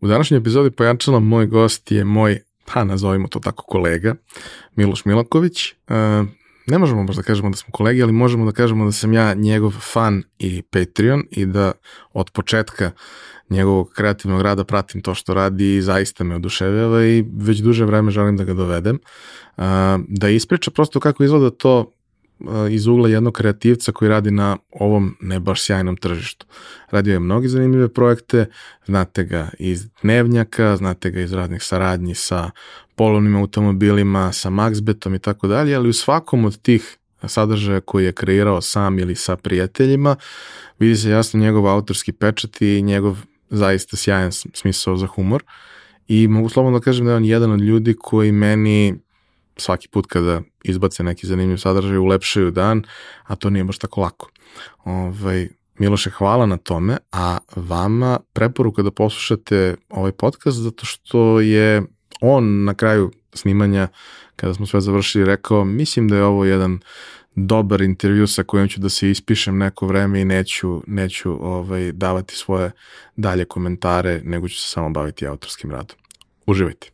U današnjoj epizodi pojačala moj gost je moj, pa nazovimo to tako, kolega, Miloš Milaković. E, ne možemo baš da kažemo da smo kolegi, ali možemo da kažemo da sam ja njegov fan i Patreon i da od početka njegovog kreativnog rada pratim to što radi i zaista me oduševljava i već duže vreme želim da ga dovedem. E, da ispriča prosto kako izgleda to iz ugla jednog kreativca koji radi na ovom ne baš sjajnom tržištu. Radio je mnogi zanimljive projekte, znate ga iz dnevnjaka, znate ga iz radnih saradnji sa polovnim automobilima, sa Maxbetom i tako dalje, ali u svakom od tih sadržaja koji je kreirao sam ili sa prijateljima, vidi se jasno njegov autorski pečat i njegov zaista sjajan smisao za humor. I mogu slobodno da kažem da je on jedan od ljudi koji meni svaki put kada izbace neki zanimljiv sadržaj ulepšaju dan, a to nije baš tako lako. Ovaj, Miloše, hvala na tome, a vama preporuka da poslušate ovaj podcast zato što je on na kraju snimanja, kada smo sve završili, rekao, mislim da je ovo jedan dobar intervju sa kojim ću da se ispišem neko vreme i neću, neću ovaj, davati svoje dalje komentare, nego ću se samo baviti autorskim radom. Uživajte.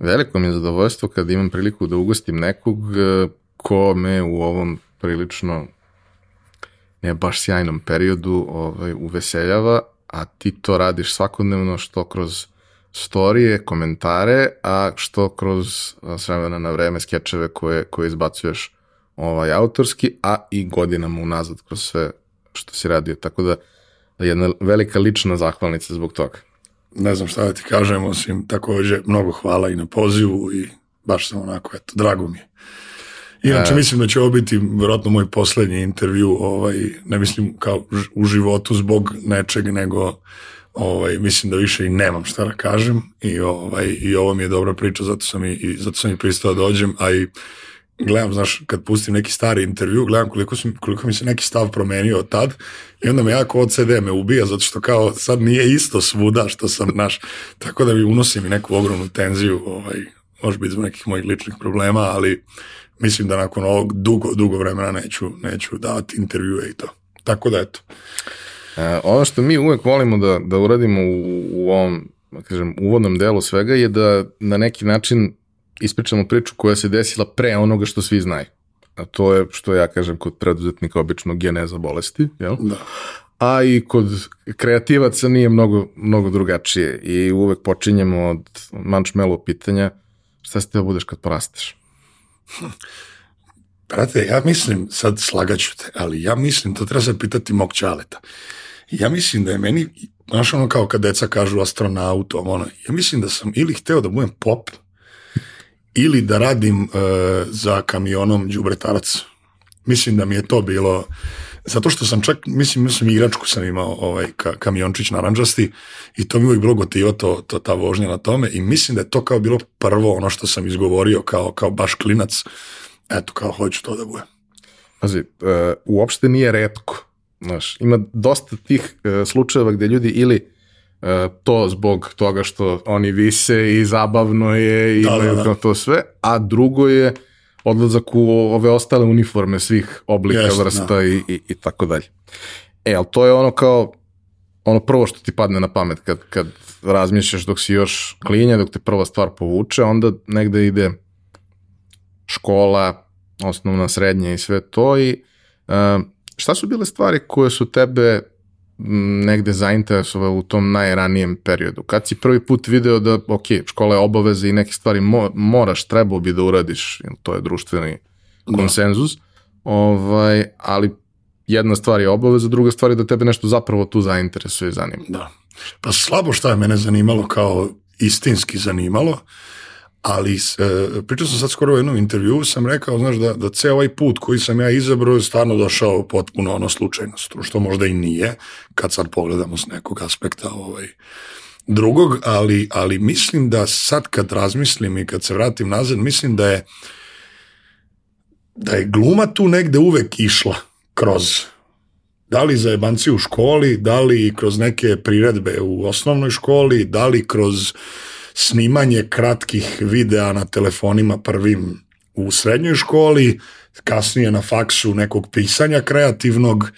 Veliko mi je zadovoljstvo kad imam priliku da ugostim nekog e, ko me u ovom prilično ne baš sjajnom periodu ovaj, uveseljava, a ti to radiš svakodnevno što kroz storije, komentare, a što kroz s na vreme skečeve koje, koje izbacuješ ovaj, autorski, a i godinama unazad kroz sve što si radio. Tako da jedna velika lična zahvalnica zbog toga ne znam šta da ti kažem, osim takođe mnogo hvala i na pozivu i baš sam onako, eto, drago mi je. Inače, e... mislim da će ovo biti vjerojatno moj poslednji intervju, ovaj, ne mislim kao u životu zbog nečeg, nego ovaj, mislim da više i nemam šta da kažem i, ovaj, i ovo mi je dobra priča, zato sam i, i zato sam i pristao da dođem, a i gledam, znaš, kad pustim neki stari intervju, gledam koliko, sam, koliko mi se neki stav promenio od tad i onda me jako od CD me ubija, zato što kao sad nije isto svuda što sam, naš, tako da mi unosim i neku ogromnu tenziju, ovaj, može biti zbog nekih mojih ličnih problema, ali mislim da nakon ovog dugo, dugo vremena neću, neću davati intervjue i to. Tako da eto. E, ono što mi uvek volimo da, da uradimo u, u ovom da kažem, uvodnom delu svega je da na neki način ispričamo priču koja se desila pre onoga što svi znaju. A to je, što ja kažem, kod preduzetnika obično geneza bolesti, jel? Da. A i kod kreativaca nije mnogo, mnogo drugačije i uvek počinjemo od mančmelo pitanja šta ste da budeš kad porasteš? Brate, ja mislim, sad slagaću te, ali ja mislim, to treba se pitati mog čaleta. Ja mislim da je meni, znaš ono kao kad deca kažu astronaut, ono, ja mislim da sam ili hteo da budem pop, ili da radim uh, za kamionom đubretarac. Mislim da mi je to bilo zato što sam čak, mislim, mislim igračku sam imao ovaj ka, kamiončić naranđasti i to mi uvijek bilo gotivo to, to, ta vožnja na tome i mislim da je to kao bilo prvo ono što sam izgovorio kao, kao baš klinac, eto kao hoću to da bude. Pazi, uh, uopšte nije redko, znaš, ima dosta tih uh, slučajeva gde ljudi ili E, to zbog toga što oni vise i zabavno je i da, imaju da, da. to sve, a drugo je odlazak u ove ostale uniforme svih oblika, Jest, vrsta da. i, i, i tako dalje. E, ali to je ono kao ono prvo što ti padne na pamet kad, kad razmišljaš dok si još klinja, dok te prva stvar povuče, onda negde ide škola, osnovna, srednja i sve to i uh, šta su bile stvari koje su tebe negde zainteresovao u tom najranijem periodu? Kad si prvi put video da, ok, škola je obaveza i neke stvari mo, moraš, trebao bi da uradiš, to je društveni da. konsenzus, da. ovaj, ali jedna stvar je obaveza, druga stvar je da tebe nešto zapravo tu zainteresuje i zanima. Da. Pa slabo šta je mene zanimalo kao istinski zanimalo, ali e, pričao sam sad skoro u jednom intervju, sam rekao, znaš, da, da ceo ovaj put koji sam ja izabrao je stvarno došao potpuno ono slučajnost, što možda i nije, kad sad pogledamo s nekog aspekta ovaj, drugog, ali, ali mislim da sad kad razmislim i kad se vratim nazad, mislim da je da je gluma tu negde uvek išla kroz da li za jebanci u školi, da li kroz neke priredbe u osnovnoj školi, da li kroz snimanje kratkih videa na telefonima prvim u srednjoj školi, kasnije na faksu nekog pisanja kreativnog,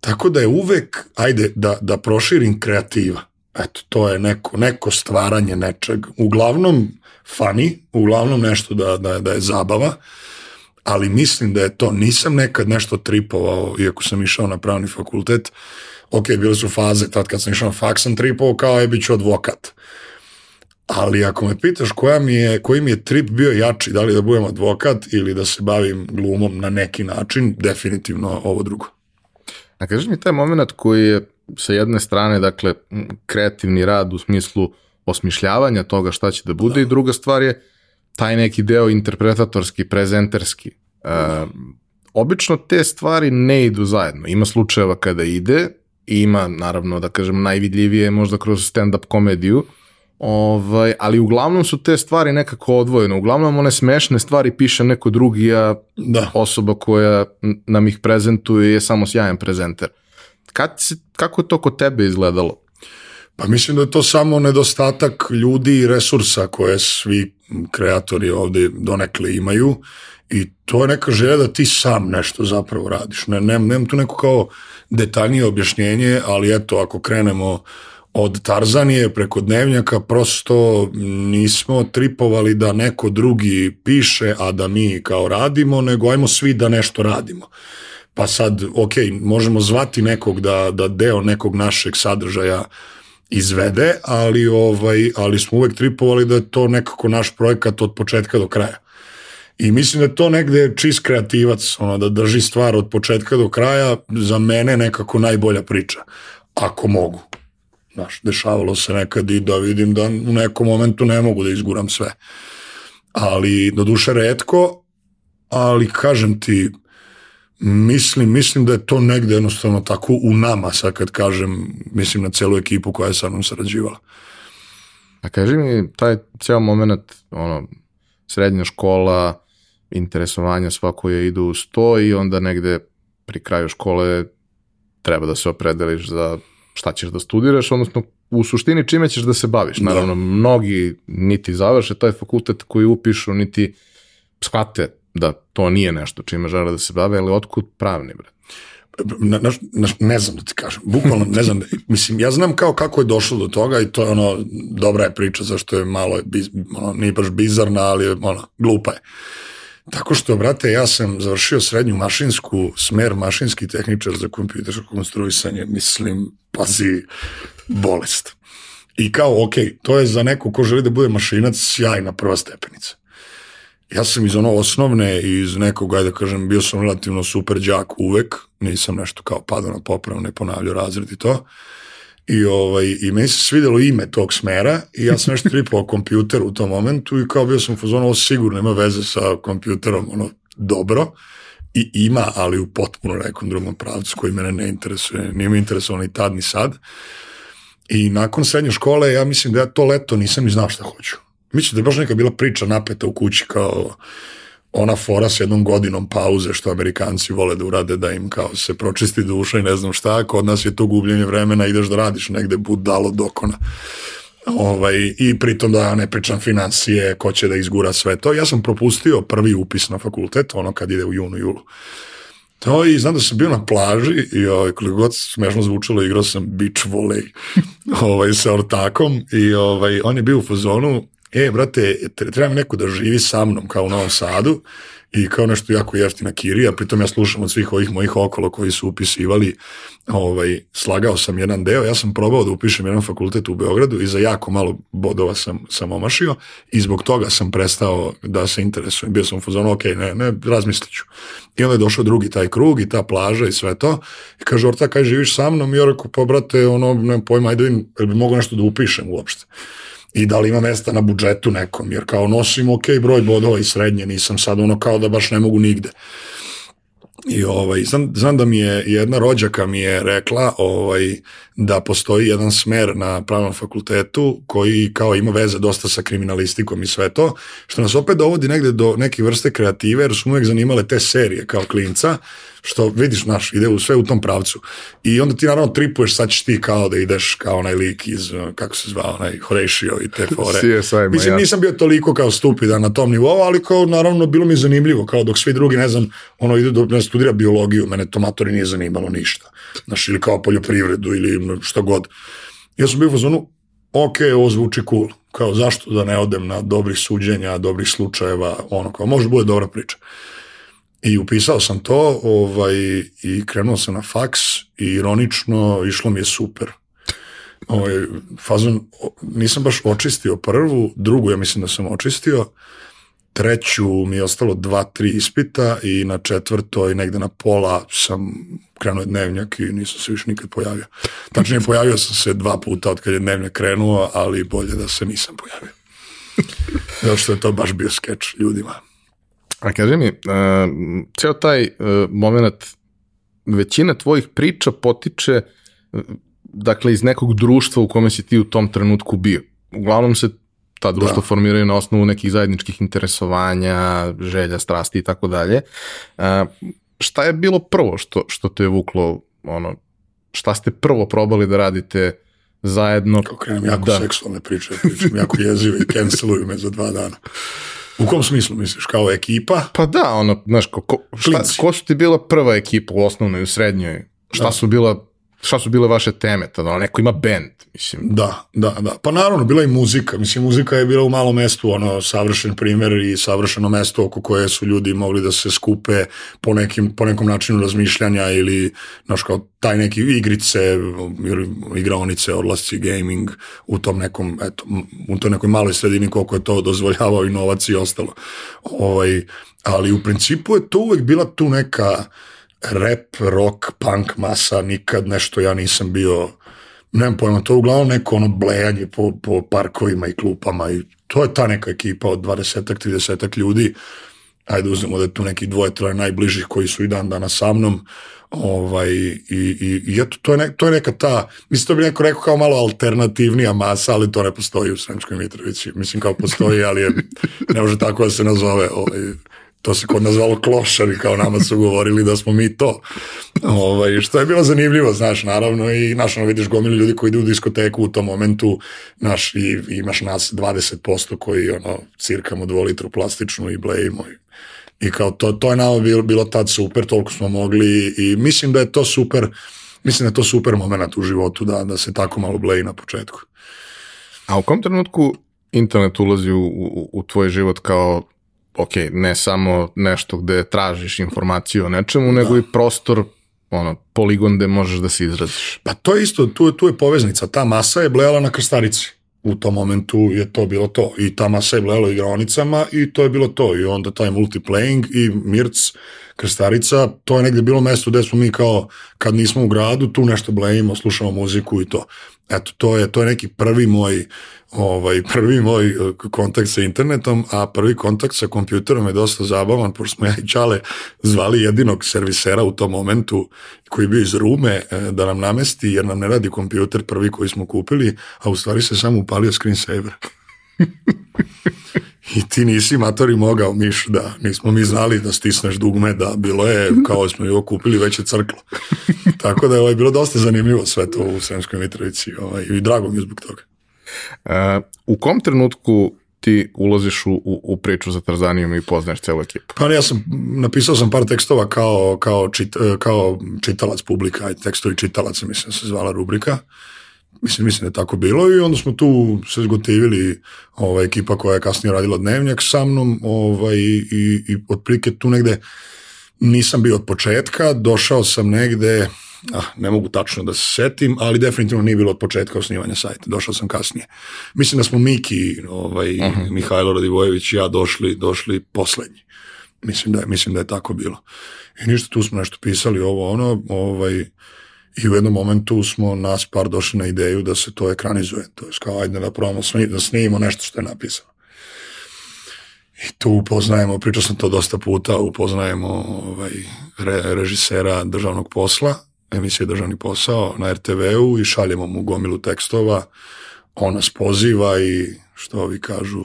tako da je uvek, ajde, da, da proširim kreativa. Eto, to je neko, neko stvaranje nečeg. Uglavnom funny, uglavnom nešto da, da, da je zabava, ali mislim da je to, nisam nekad nešto tripovao, iako sam išao na pravni fakultet, ok, bile su faze, tad kad sam išao na faks sam tripovao kao je bit ću advokat. Ali ako me pitaš koja mi je, koji mi je trip bio jači, da li da budem advokat ili da se bavim glumom na neki način, definitivno ovo drugo. A kaži mi taj moment koji je sa jedne strane, dakle, kreativni rad u smislu osmišljavanja toga šta će da bude da. i druga stvar je taj neki deo interpretatorski, prezenterski. Uh, obično te stvari ne idu zajedno. Ima slučajeva kada ide, ima, naravno, da kažem, najvidljivije možda kroz stand-up komediju, ovaj, ali uglavnom su te stvari nekako odvojene. Uglavnom one smešne stvari piše neko drugi, a da. osoba koja nam ih prezentuje je samo sjajan prezenter. Kad si, kako je to kod tebe izgledalo? Pa mislim da je to samo nedostatak ljudi i resursa koje svi kreatori ovde donekle imaju i to je neka želja da ti sam nešto zapravo radiš. Ne, nemam, nemam tu neko kao detaljnije objašnjenje, ali eto, ako krenemo od Tarzanije preko dnevnjaka, prosto nismo tripovali da neko drugi piše, a da mi kao radimo, nego ajmo svi da nešto radimo. Pa sad, ok, možemo zvati nekog da, da deo nekog našeg sadržaja izvede, ali ovaj ali smo uvek tripovali da je to nekako naš projekat od početka do kraja. I mislim da to negde čist kreativac, ono, da drži stvar od početka do kraja, za mene nekako najbolja priča, ako mogu. Znaš, dešavalo se nekad i da vidim da u nekom momentu ne mogu da izguram sve. Ali, do duše redko, ali kažem ti, Mislim, mislim da je to negde jednostavno tako u nama, sad kad kažem, mislim na celu ekipu koja je sa mnom sarađivala. A kaži mi, taj ceo moment, ono, srednja škola, interesovanja svako je idu uz to i onda negde pri kraju škole treba da se opredeliš za šta ćeš da studiraš, odnosno u suštini čime ćeš da se baviš. Da. Naravno, da. mnogi niti završe taj fakultet koji upišu, niti shvate da to nije nešto čime žele da se bave, ali otkud pravni, bre? Na, na, na, ne znam da ti kažem, bukvalno ne znam, da, mislim, ja znam kao kako je došlo do toga i to je ono, dobra je priča zašto je malo, biz, ono, nije baš bizarna, ali je, ono, glupa je. Tako što, brate, ja sam završio srednju mašinsku, smer mašinski tehničar za kompjutersko konstruisanje, mislim, pazi, bolest. I kao, ok, to je za neko ko želi da bude mašinac sjajna prva stepenica ja sam iz ono osnovne, iz nekog, ajde da kažem, bio sam relativno super đak uvek, nisam nešto kao padao na popravu, ne ponavljao razred i to. I, ovaj, I meni se svidelo ime tog smera i ja sam nešto tripao kompjuter u tom momentu i kao bio sam u fazonu, ovo sigurno ima veze sa kompjuterom, ono, dobro. I ima, ali u potpuno nekom drugom pravcu koji mene ne interesuje, nije mi interesovao ni tad ni sad. I nakon srednje škole, ja mislim da ja to leto nisam ni znao šta hoću. Mislim da je baš neka bila priča napeta u kući kao ona fora s jednom godinom pauze što Amerikanci vole da urade da im kao se pročisti duša i ne znam šta, kod nas je to gubljenje vremena, ideš da radiš negde budalo dokona. Ovaj, I pritom da ne pričam financije, ko će da izgura sve to. Ja sam propustio prvi upis na fakultet, ono kad ide u junu, julu. To i znam da sam bio na plaži i ovaj, koliko god smešno zvučalo, igrao sam beach volley ovaj, sa ortakom i ovaj, on je bio u fazonu, e, brate, treba mi neko da živi sa mnom kao u Novom Sadu i kao nešto jako jeftina kirija, pritom ja slušam od svih ovih mojih okolo koji su upisivali, ovaj, slagao sam jedan deo, ja sam probao da upišem jedan fakultet u Beogradu i za jako malo bodova sam, sam omašio i zbog toga sam prestao da se interesujem. Bio sam u fazonu, ok, ne, ne, razmislit ću. I onda je došao drugi taj krug i ta plaža i sve to. I kaže, Orta, kaj živiš sa mnom? I ja rekao, pa brate, ono, nemam pojma, ajde vidim, bi mogu nešto da upišem uopšte i da li ima mesta na budžetu nekom, jer kao nosim ok broj bodova i srednje, nisam sad ono kao da baš ne mogu nigde. I ovaj, znam, znam da mi je jedna rođaka mi je rekla ovaj, da postoji jedan smer na pravnom fakultetu koji kao ima veze dosta sa kriminalistikom i sve to, što nas opet dovodi negde do neke vrste kreative, jer su uvek zanimale te serije kao klinca, što vidiš, naš, ide u sve u tom pravcu. I onda ti naravno tripuješ, sad ćeš ti kao da ideš kao onaj lik iz, kako se zvao, onaj Horatio i te fore. CSI, Mislim, ja. nisam bio toliko kao stupidan na tom nivou, ali kao naravno bilo mi zanimljivo, kao dok svi drugi, ne znam, ono ide da studira biologiju, mene to matori nije zanimalo ništa. Znaš, ili kao poljoprivredu ili što god. Ja sam bio u fazonu, ok, ovo zvuči cool, kao zašto da ne odem na dobrih suđenja, dobrih slučajeva, ono kao, može bude dobra priča. I upisao sam to ovaj, i krenuo sam na faks i ironično išlo mi je super. Ovaj, fazon, nisam baš očistio prvu, drugu ja mislim da sam očistio, treću mi je ostalo dva, tri ispita i na četvrtoj negde na pola sam krenuo dnevnjak i nisam se više nikad pojavio. Tačnije pojavio sam se dva puta od kad je dnevnjak krenuo, ali bolje da se nisam pojavio. Zato što je to baš bio skeč ljudima. A kaži mi, uh, ceo taj uh, moment, većina tvojih priča potiče uh, dakle iz nekog društva u kome si ti u tom trenutku bio. Uglavnom se ta društva da. formiraju na osnovu nekih zajedničkih interesovanja, želja, strasti i tako dalje. Šta je bilo prvo što, što te je vuklo, ono, šta ste prvo probali da radite zajedno? Kako krenem jako da. seksualne priče, pričam jako jezive i canceluju me za dva dana. U kom smislu misliš, kao ekipa? Pa da, ono, znaš, ko, ko, šta, ko su ti bila prva ekipa u osnovnoj u srednjoj? Šta da. su bila šta su bile vaše teme tada, neko ima band, mislim. Da, da, da. Pa naravno, bila i muzika. Mislim, muzika je bila u malom mestu, ono, savršen primer i savršeno mesto oko koje su ljudi mogli da se skupe po, nekim, po nekom načinu razmišljanja ili, znaš, kao taj neki igrice ili igraonice, odlasci, gaming u tom nekom, eto, u toj nekoj maloj sredini koliko je to dozvoljavao i novac i ostalo. Ovaj, ali u principu je to uvek bila tu neka rap, rock, punk masa, nikad nešto ja nisam bio, nemam pojma, to je uglavnom neko ono blejanje po, po parkovima i klupama i to je ta neka ekipa od 20 30 ljudi, ajde uzmemo da je tu neki dvoje, troje najbližih koji su i dan dana sa mnom, ovaj, i, i, i eto, to je, ne, to je neka ta, mislim, to bi neko rekao kao malo alternativnija masa, ali to ne postoji u Sremskoj Mitrovici, mislim kao postoji, ali je, ne može tako da se nazove, ovaj, to se kod nas zvalo klošari, kao nama su govorili da smo mi to. Ovaj, što je bilo zanimljivo, znaš, naravno, i naš, ono, vidiš gomilu ljudi koji idu u diskoteku u tom momentu, naš, i imaš nas 20% koji, ono, cirkamo dvolitru plastičnu i blejimo i i kao to, to je nama bilo, bilo tad super, toliko smo mogli i mislim da je to super, mislim da je to super moment u životu da, da se tako malo bleji na početku. A u kom trenutku internet ulazi u, u, u tvoj život kao ok, ne samo nešto gde tražiš informaciju o nečemu, nego da. i prostor ono, poligon gde možeš da se izraziš. Pa to je isto, tu, tu je poveznica. Ta masa je blejala na krstarici. U tom momentu je to bilo to. I ta masa je blejala igraonicama i to je bilo to. I onda taj multiplaying i Mirc, krstarica, to je negde bilo mesto gde smo mi kao, kad nismo u gradu, tu nešto blejimo, slušamo muziku i to. Eto, to je, to je neki prvi moj ovaj, prvi moj eh, kontakt sa internetom, a prvi kontakt sa kompjuterom je dosta zabavan, pošto smo ja i Čale zvali jedinog servisera u tom momentu koji je bio iz Rume eh, da nam namesti, jer nam ne radi kompjuter prvi koji smo kupili, a u stvari se samo upalio screensaver. I ti nisi matori mogao, Miš, da nismo mi znali da stisneš dugme, da bilo je, kao smo joj kupili, već je crklo. Tako da je ovaj, bilo dosta zanimljivo sve to u Sremskoj Mitrovici ovaj, i drago mi je zbog toga. Uh, u kom trenutku ti ulaziš u, u, u priču za Tarzanijom i poznaješ celu ekipu. Pa ja sam, napisao sam par tekstova kao, kao, čit, kao čitalac publika, tekstovi čitalaca, mislim se zvala rubrika. Mislim, mislim da je tako bilo i onda smo tu se zgotivili ovaj, ekipa koja je kasnije radila dnevnjak sa mnom ovaj, i, i otprilike tu negde nisam bio od početka, došao sam negde, ah, ne mogu tačno da se setim, ali definitivno nije bilo od početka osnivanja sajta, došao sam kasnije. Mislim da smo Miki, ovaj, uh -huh. Mihajlo Radivojević i ja došli, došli poslednji. Mislim da, je, mislim da je tako bilo. I ništa, tu smo nešto pisali, ovo ono, ovaj, i u jednom momentu smo nas par došli na ideju da se to ekranizuje. To je kao, ajde da probamo da snimimo nešto što je napisano. I tu upoznajemo, pričao sam to dosta puta, upoznajemo ovaj, re, režisera državnog posla, emisije Državni posao na RTV-u i šaljemo mu gomilu tekstova. On nas poziva i što ovi kažu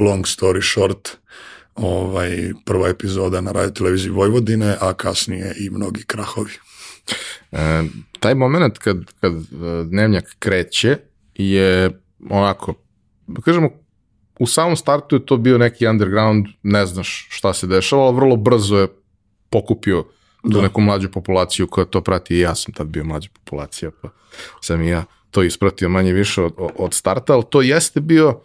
long story short, ovaj, prva epizoda na radio televiziji Vojvodine, a kasnije i mnogi krahovi. E, taj moment kad, kad e, dnevnjak kreće je onako, da kažemo, u samom startu je to bio neki underground, ne znaš šta se dešava, ali vrlo brzo je pokupio da. neku mlađu populaciju koja to prati i ja sam tad bio mlađa populacija, pa sam i ja to ispratio manje više od, od starta, ali to jeste bio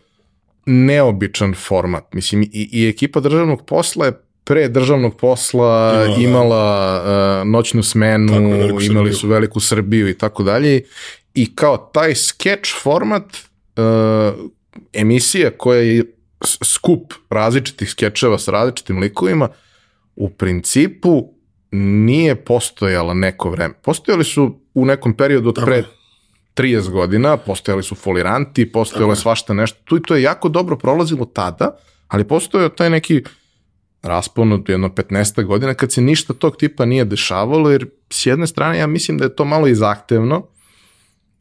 neobičan format. Mislim, i, i ekipa državnog posla je pre državnog posla Imala, imala uh, noćnu smenu, tako, imali Srbiju. su veliku Srbiju i tako dalje. I kao taj sketch format uh, emisija koja je skup različitih skečeva sa različitim likovima, u principu nije postojala neko vreme. Postojali su u nekom periodu od pre 30 godina, postojali su foliranti, postojalo je svašta nešto. Tu i to je jako dobro prolazilo tada, ali postojao taj neki raspon od jedno 15 godina kad se ništa tog tipa nije dešavalo, jer s jedne strane ja mislim da je to malo i zahtevno,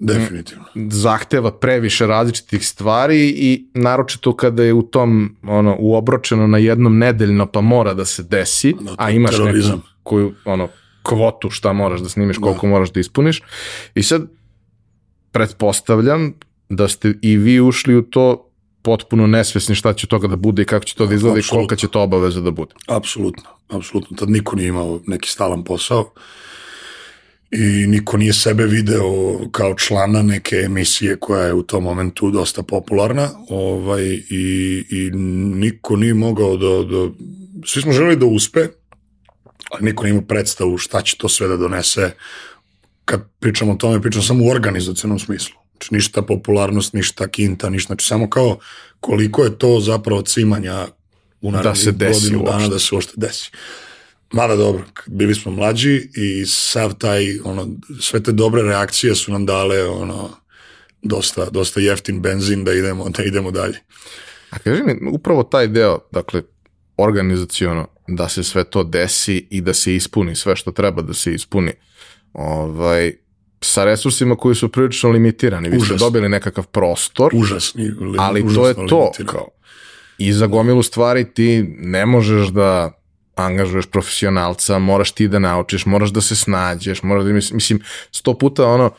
Definitivno. Zahteva previše različitih stvari i naročito kada je u tom ono uobročeno na jednom nedeljno pa mora da se desi, no, a imaš terorizam. neku koju ono kvotu šta moraš da snimiš, da. koliko da. moraš da ispuniš. I sad pretpostavljam da ste i vi ušli u to potpuno nesvesni šta će toga da bude i kako će to da izgleda i kolika će to obaveza da bude. Apsolutno, apsolutno. Tad niko nije imao neki stalan posao i niko nije sebe video kao člana neke emisije koja je u tom momentu dosta popularna ovaj, i, i niko nije mogao da, da svi smo želeli da uspe ali niko nije imao predstavu šta će to sve da donese kad pričamo o tome, pričam samo u organizacijonom smislu Znači, ništa popularnost, ništa kinta, ništa. Znači, samo kao koliko je to zapravo cimanja u da se desi godinu dana da se uopšte desi. Mada dobro, bili smo mlađi i sav taj, ono, sve te dobre reakcije su nam dale, ono, dosta, dosta jeftin benzin da idemo, da idemo dalje. A kaži mi, upravo taj deo, dakle, organizacijono, da se sve to desi i da se ispuni sve što treba da se ispuni, ovaj, sa resursima koji su prilično limitirani. Vi ste dobili nekakav prostor, užasni, ali to je to. Kao, I za gomilu stvari ti ne možeš da angažuješ profesionalca, moraš ti da naučiš, moraš da se snađeš, moraš da, mislim, sto puta ono,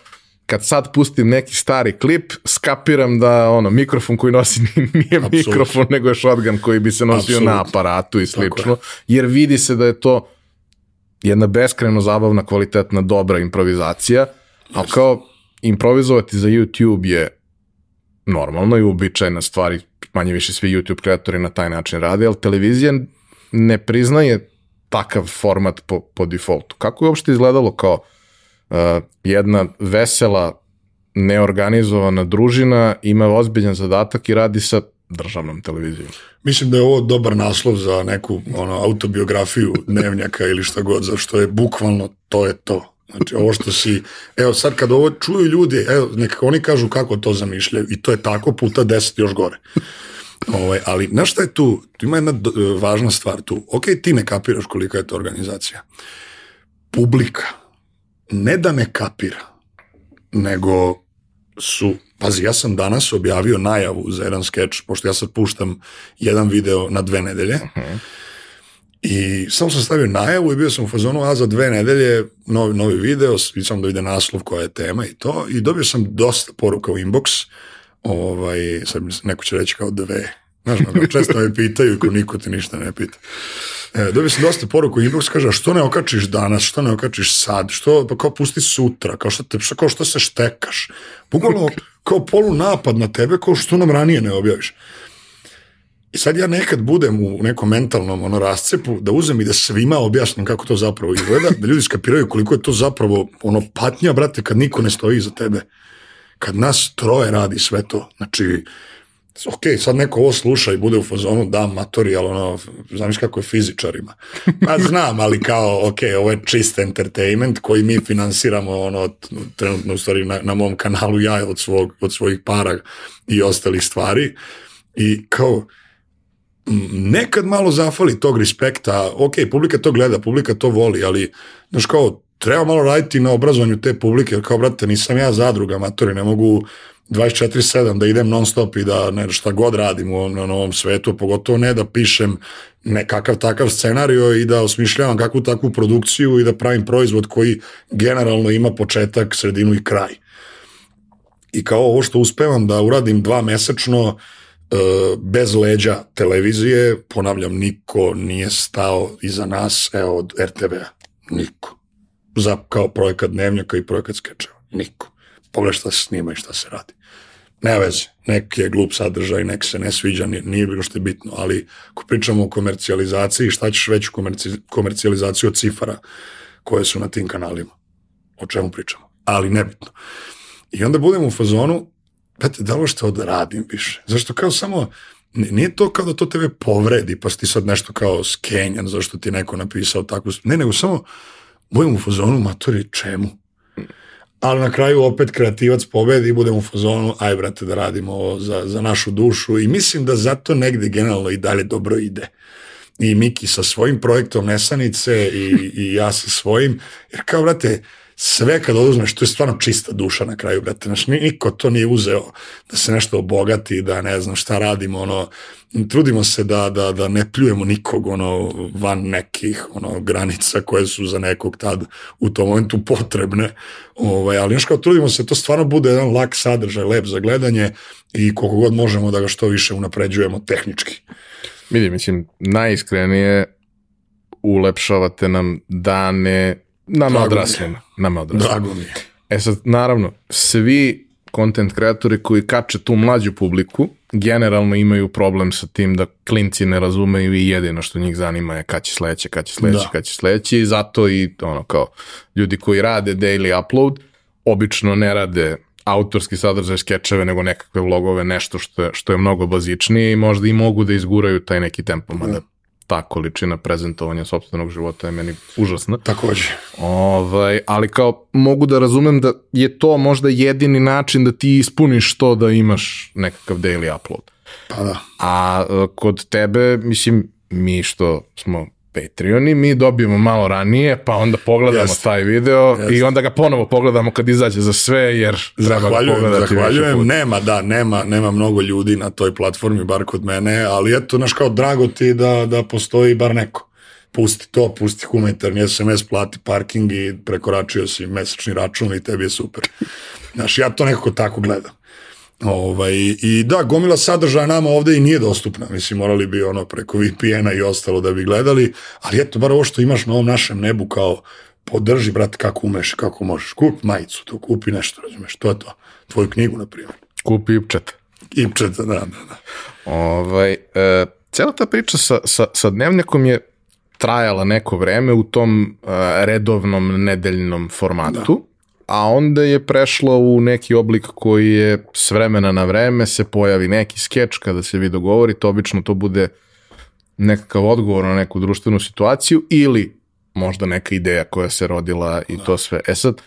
kad sad pustim neki stari klip, skapiram da ono, mikrofon koji nosi nije Absolut. mikrofon, nego je shotgun koji bi se nosio Absolut. na aparatu i slično, jer vidi se da je to jedna beskreno zabavna, kvalitetna, dobra improvizacija, Ali kao improvizovati za YouTube je normalno i uobičajena stvari, manje više svi YouTube kreatori na taj način rade, ali televizija ne priznaje takav format po, po defaultu. Kako je uopšte izgledalo kao uh, jedna vesela, neorganizovana družina ima ozbiljan zadatak i radi sa državnom televizijom. Mislim da je ovo dobar naslov za neku ono, autobiografiju dnevnjaka ili šta god, zašto je bukvalno to je to. Znači, ovo što si, evo sad kad ovo čuju ljudi, evo, neka oni kažu kako to zamišljaju i to je tako puta deset još gore. Ovaj, ali, znaš šta je tu? Tu ima jedna važna stvar tu. Ok, ti ne kapiraš kolika je to organizacija. Publika ne da ne kapira, nego su, pazi, ja sam danas objavio najavu za jedan skeč, pošto ja sad puštam jedan video na dve nedelje, uh -huh I samo sam stavio najavu i bio sam u fazonu, a za dve nedelje novi, novi video, i sam da vide naslov koja je tema i to, i dobio sam dosta poruka u inbox, ovaj, sad neko će reći kao dve, Znaš, ono, često me pitaju i ko niko ti ništa ne pita. E, dobio sam dosta poruku i inbox kaže, što ne okačiš danas, što ne okačiš sad, što, pa kao pusti sutra, kao što, te, kao što se štekaš. Bukvalno kao polu napad na tebe, kao što nam ranije ne objaviš. I sad ja nekad budem u nekom mentalnom ono rascepu da uzem i da svima objasnim kako to zapravo izgleda, da ljudi skapiraju koliko je to zapravo ono patnja, brate, kad niko ne stoji iza tebe. Kad nas troje radi sve to. Znači, ok, sad neko ovo sluša i bude u fazonu, da, matori, ali ono, znaš kako je fizičarima. Pa znam, ali kao, ok, ovo je čist entertainment koji mi finansiramo, ono, trenutno u stvari na, na mom kanalu ja od, svog, od svojih para i ostalih stvari. I kao, nekad malo zafali tog respekta, ok, publika to gleda, publika to voli, ali, znaš kao, treba malo raditi na obrazovanju te publike, jer kao, brate, nisam ja zadruga, matori, ne mogu 24-7 da idem non stop i da ne, šta god radim u na novom svetu, pogotovo ne da pišem nekakav takav scenario i da osmišljavam kakvu takvu produkciju i da pravim proizvod koji generalno ima početak, sredinu i kraj. I kao ovo što uspevam da uradim dva mesečno, e, bez leđa televizije, ponavljam, niko nije stao iza nas, evo, od RTV-a. Niko. Za, kao projekat dnevnjaka i projekat skečeva. Niko pogledaj šta se snima i šta se radi. Ne veze, nek je glup sadržaj, nek se ne sviđa, nije, nije bilo što je bitno, ali ako pričamo o komercijalizaciji, šta ćeš veću komerci, komercijalizaciju od cifara koje su na tim kanalima? O čemu pričamo? Ali nebitno. I onda budemo u fazonu, brate, da li što odradim više? Zašto kao samo, nije to kao da to tebe povredi, pa si ti sad nešto kao skenjan, zašto ti neko napisao takvu, ne, nego samo budemo u fazonu, matori, čemu? ali na kraju opet kreativac pobedi i budemo u fazonu, aj brate da radimo ovo za, za našu dušu i mislim da zato negde generalno i dalje dobro ide. I Miki sa svojim projektom Nesanice i, i ja sa svojim, jer kao brate, sve kad oduzmeš, to je stvarno čista duša na kraju, brate, znaš, niko to nije uzeo da se nešto obogati, da ne znam šta radimo, ono, trudimo se da, da, da ne pljujemo nikog, ono, van nekih, ono, granica koje su za nekog tad u tom momentu potrebne, ovaj, ali znaš kao trudimo se, to stvarno bude jedan lak sadržaj, lep za gledanje i koliko god možemo da ga što više unapređujemo tehnički. Vidi, mislim, najiskrenije ulepšavate nam dane Nama Drago odraslima. Nama odraslima. Drago mi. E sad, naravno, svi content kreatori koji kače tu mlađu publiku, generalno imaju problem sa tim da klinci ne razumeju i jedino što njih zanima je kad će sledeće, kad će sledeće, da. kad će sledeće i zato i ono kao ljudi koji rade daily upload obično ne rade autorski sadržaj skečeve nego nekakve vlogove, nešto što je, što je mnogo bazičnije i možda i mogu da izguraju taj neki tempo, mada da ta količina prezentovanja sobstvenog života je meni užasna. Takođe. Ovaj, ali kao mogu da razumem da je to možda jedini način da ti ispuniš to da imaš nekakav daily upload. Pa da. A e, kod tebe, mislim, mi što smo Patreoni, mi dobijemo malo ranije, pa onda pogledamo Jeste. taj video Jeste. i onda ga ponovo pogledamo kad izađe za sve, jer treba zahvaljujem, ga pogledati zahvaljujem. Nema, da, nema, nema mnogo ljudi na toj platformi, bar kod mene, ali eto, znaš kao, drago ti da, da postoji bar neko. Pusti to, pusti humanitarni SMS, plati parking i prekoračio si mesečni račun i tebi je super. Znaš, ja to nekako tako gledam. Ovaj, I da, gomila sadržaja nama ovde i nije dostupna. Mislim, morali bi ono preko VPN-a i ostalo da bi gledali, ali eto, bar ovo što imaš na ovom našem nebu kao podrži, brate, kako umeš, kako možeš. Kup majicu, to kupi nešto, razumeš, to je to. Tvoju knjigu, na primjer. Kupi Ipčet. Ipčet, da, da, da. Ovaj, e, cela ta priča sa, sa, sa dnevnikom je trajala neko vreme u tom uh, redovnom nedeljnom formatu. Da a onda je prešlo u neki oblik koji je s vremena na vreme se pojavi neki skeč kada se vi dogovorite, obično to bude nekakav odgovor na neku društvenu situaciju ili možda neka ideja koja se rodila i to sve. E sad,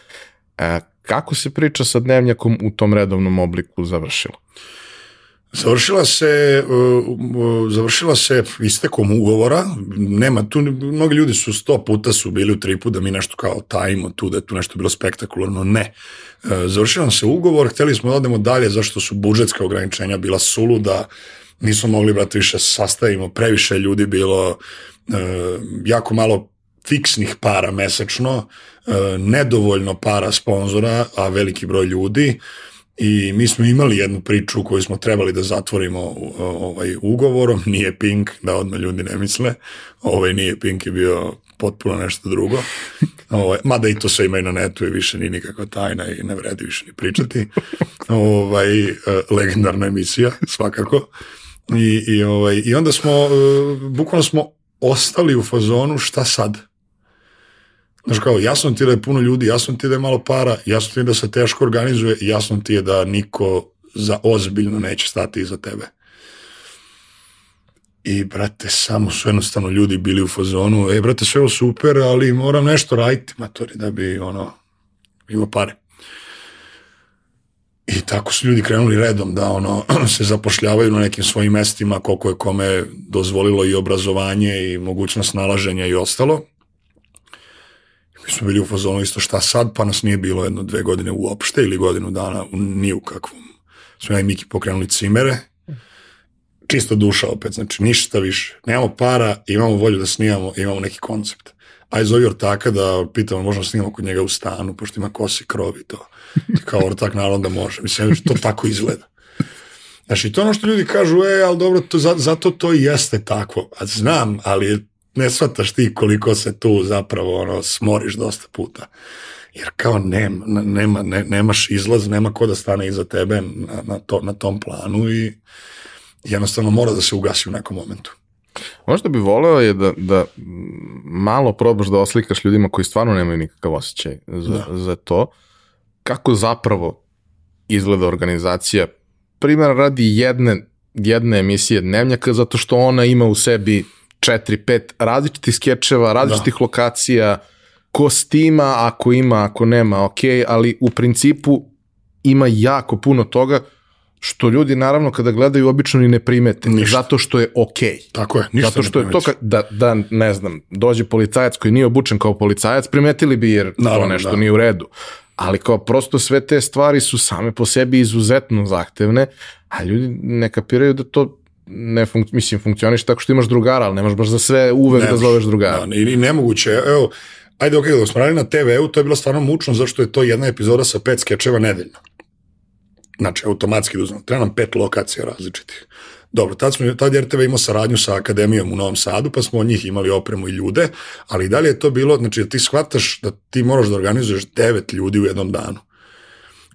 e, kako se priča sa dnevnjakom u tom redovnom obliku završila? Završila se, uh, završila se istekom ugovora, nema tu, mnogi ljudi su sto puta su bili u tripu da mi nešto kao tajimo tu, da je tu nešto bilo spektakularno, ne. Uh, završila se ugovor, hteli smo da odemo dalje zašto su budžetska ograničenja bila suluda, nismo mogli, brate, više sastavimo, previše ljudi bilo, uh, jako malo fiksnih para mesečno, nedovoljno para sponzora, a veliki broj ljudi, I mi smo imali jednu priču koju smo trebali da zatvorimo ovaj, ugovorom, nije Pink, da odmah ljudi ne misle, ovaj nije Pink je bio potpuno nešto drugo. Ovaj, mada i to sve ima i na netu i više ni nikakva tajna i ne vredi više ni pričati. Ovaj, e, legendarna emisija, svakako. I, i, ovaj, I onda smo, e, bukvalno smo ostali u fazonu šta sad? Znaš kao, jasno ti je da je puno ljudi, jasno ti je da je malo para, jasno ti je da se teško organizuje, jasno ti je da niko za ozbiljno neće stati iza tebe. I, brate, samo su jednostavno ljudi bili u fazonu, e, brate, sve ovo super, ali moram nešto raditi, matori, da bi, ono, imao pare. I tako su ljudi krenuli redom da ono se zapošljavaju na nekim svojim mestima koliko je kome dozvolilo i obrazovanje i mogućnost nalaženja i ostalo. Mi smo bili u fazonu isto šta sad, pa nas nije bilo jedno dve godine uopšte ili godinu dana ni u kakvom. Smo ja i Miki pokrenuli cimere, čisto duša opet, znači ništa više. Nemamo para, imamo volju da snimamo, imamo neki koncept. Aj zovi ortaka da pitamo, možemo snimamo kod njega u stanu, pošto ima kosi krov i to. Kao ortak naravno da može. Mislim, to tako izgleda. Znači, to ono što ljudi kažu, e, ali dobro, to, zato to i jeste takvo. A znam, ali ne shvataš ti koliko se tu zapravo ono, smoriš dosta puta. Jer kao nema, nema, ne, nemaš izlaz, nema ko da stane iza tebe na, na, to, na tom planu i jednostavno mora da se ugasi u nekom momentu. Ono što bi voleo je da, da malo probaš da oslikaš ljudima koji stvarno nemaju nikakav osjećaj za, da. za to, kako zapravo izgleda organizacija. Primjer radi jedne, jedne emisije Dnevnjaka, zato što ona ima u sebi 4-5 različitih skečeva, različitih da. lokacija, kostima, ako ima, ako nema, ok, ali u principu ima jako puno toga što ljudi naravno kada gledaju obično ni ne primete, ništa. zato što je okej. Okay. Tako je, ništa Zato što je to da, da, ne znam, dođe policajac koji nije obučen kao policajac, primetili bi jer naravno, to nešto da. nije u redu. Ali kao prosto sve te stvari su same po sebi izuzetno zahtevne, a ljudi ne kapiraju da to ne funk, mislim, funkcioniš tako što imaš drugara, ali nemaš baš za sve uvek Nemaš, da zoveš drugara. Da, i nemoguće. Evo, ajde, ok, da smo radili na TV-u, to je bilo stvarno mučno, zašto je to jedna epizoda sa pet skečeva nedeljno. Znači, automatski uzmem. Treba nam pet lokacija različitih. Dobro, tad, smo, tad RTV imao saradnju sa akademijom u Novom Sadu, pa smo od njih imali opremu i ljude, ali i dalje je to bilo, znači da ti shvataš da ti moraš da organizuješ devet ljudi u jednom danu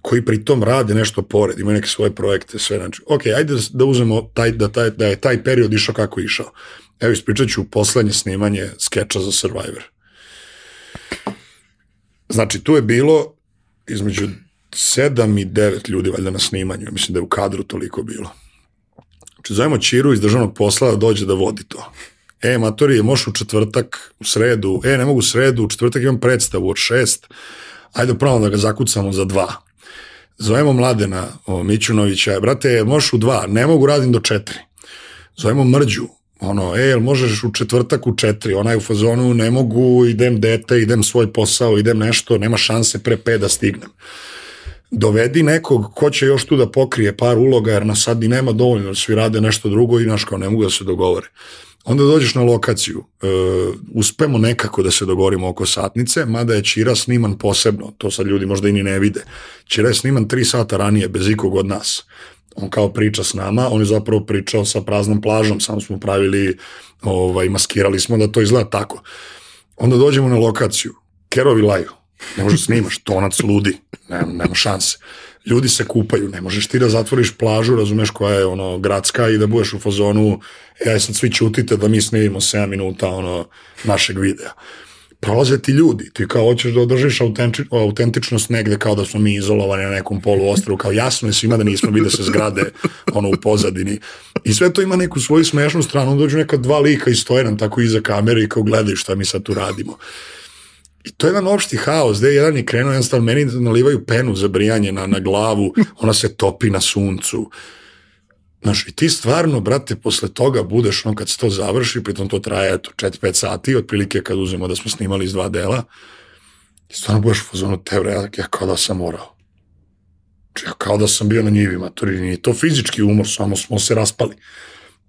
koji pritom rade nešto pored, imaju neke svoje projekte, sve, znači, ok, ajde da uzmemo taj, da, taj, da je taj period išao kako je išao. Evo, ispričat ću poslednje snimanje skeča za Survivor. Znači, tu je bilo između sedam i devet ljudi valjda na snimanju, mislim da je u kadru toliko bilo. Znači, zovemo Čiru iz državnog posla da dođe da vodi to. E, matori, možeš u četvrtak, u sredu, e, ne mogu u sredu, u četvrtak imam predstavu od šest, ajde pravo da ga zakucamo za dva. Zovemo Mladena o, Mićunovića, brate, možeš u dva, ne mogu radim do četiri. Zovemo Mrđu, ono, e, jel možeš u četvrtak u četiri, ona je u fazonu, ne mogu, idem dete, idem svoj posao, idem nešto, nema šanse pre pet da stignem dovedi nekog ko će još tu da pokrije par uloga, jer na sad ni nema dovoljno, svi rade nešto drugo i naš kao ne mogu da se dogovore. Onda dođeš na lokaciju, e, uspemo nekako da se dogovorimo oko satnice, mada je Čira sniman posebno, to sad ljudi možda i ni ne vide. Čira je sniman tri sata ranije, bez ikog od nas. On kao priča s nama, on je zapravo pričao sa praznom plažom, samo smo pravili, ovaj, maskirali smo da to izgleda tako. Onda dođemo na lokaciju, kerovi laju, Ne možeš da snimaš, tonac ludi, nema, nema šanse. Ljudi se kupaju, ne možeš ti da zatvoriš plažu, razumeš koja je ono gradska i da budeš u fazonu, ja e, sad svi čutite da mi snimimo 7 minuta ono našeg videa. Prolaze ti ljudi, ti kao hoćeš da održiš autentič, autentičnost negde kao da smo mi izolovani na nekom polu ostrovu, kao jasno je svima da nismo vide se zgrade ono u pozadini. I sve to ima neku svoju smešnu stranu, dođu neka dva lika i stoje nam tako iza kamere i kao gledaju šta mi sad tu radimo. I to je jedan opšti haos, gde jedan je krenuo, jednostavno meni nalivaju penu za brijanje na, na glavu, ona se topi na suncu. Znaš, i ti stvarno, brate, posle toga budeš, ono, kad se to završi, pritom to traje, eto, 4-5 sati, otprilike kad uzmemo da smo snimali iz dva dela, i stvarno budeš u fazonu, te, bre, ja, kao da sam morao. Znači, ja kao da sam bio na njivi, maturi, nije to fizički umor, samo smo se raspali.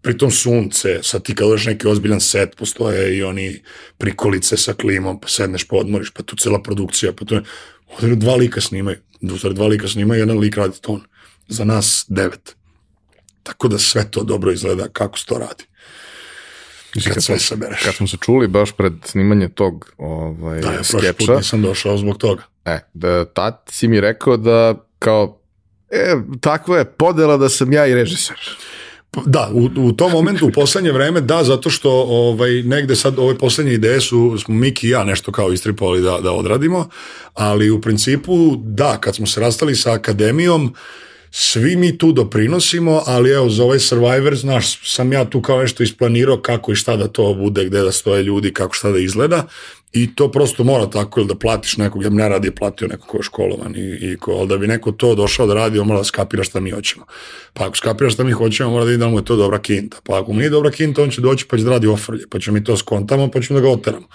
Pritom sunce, sad ti kad odeš neki ozbiljan set, postoje i oni prikolice sa klimom, pa sedneš, pa odmoriš, pa tu cela produkcija, pa tu je, ovdje dva lika snimaju, dva lika snimaju, jedan lik radi ton. Za nas devet. Tako da sve to dobro izgleda kako se to radi. Kad, kad, sve sabereš. Kad smo se čuli baš pred snimanje tog ovaj, da, ja skeča. put nisam došao zbog toga. E, da, tad si mi rekao da kao, e, takva je podela da sam ja i režiser. Da, u, u tom momentu, u poslednje vreme, da, zato što ovaj, negde sad ove poslednje ideje su, smo Miki i ja nešto kao istripovali da, da odradimo, ali u principu, da, kad smo se rastali sa akademijom, svi mi tu doprinosimo, ali evo za ovaj Survivor, znaš, sam ja tu kao nešto isplanirao kako i šta da to bude, gde da stoje ljudi, kako šta da izgleda i to prosto mora tako, ili da platiš nekog, ja bi ne radi platio neko ko je školovan i, i ko, ali da bi neko to došao da radi, on mora da skapira šta mi hoćemo. Pa ako skapira šta mi hoćemo, mora da vidi da mu je to dobra kinta. Pa ako mu nije dobra kinta, on će doći pa će da radi ofrlje, pa ćemo mi to skontamo, pa ćemo da ga oteramo.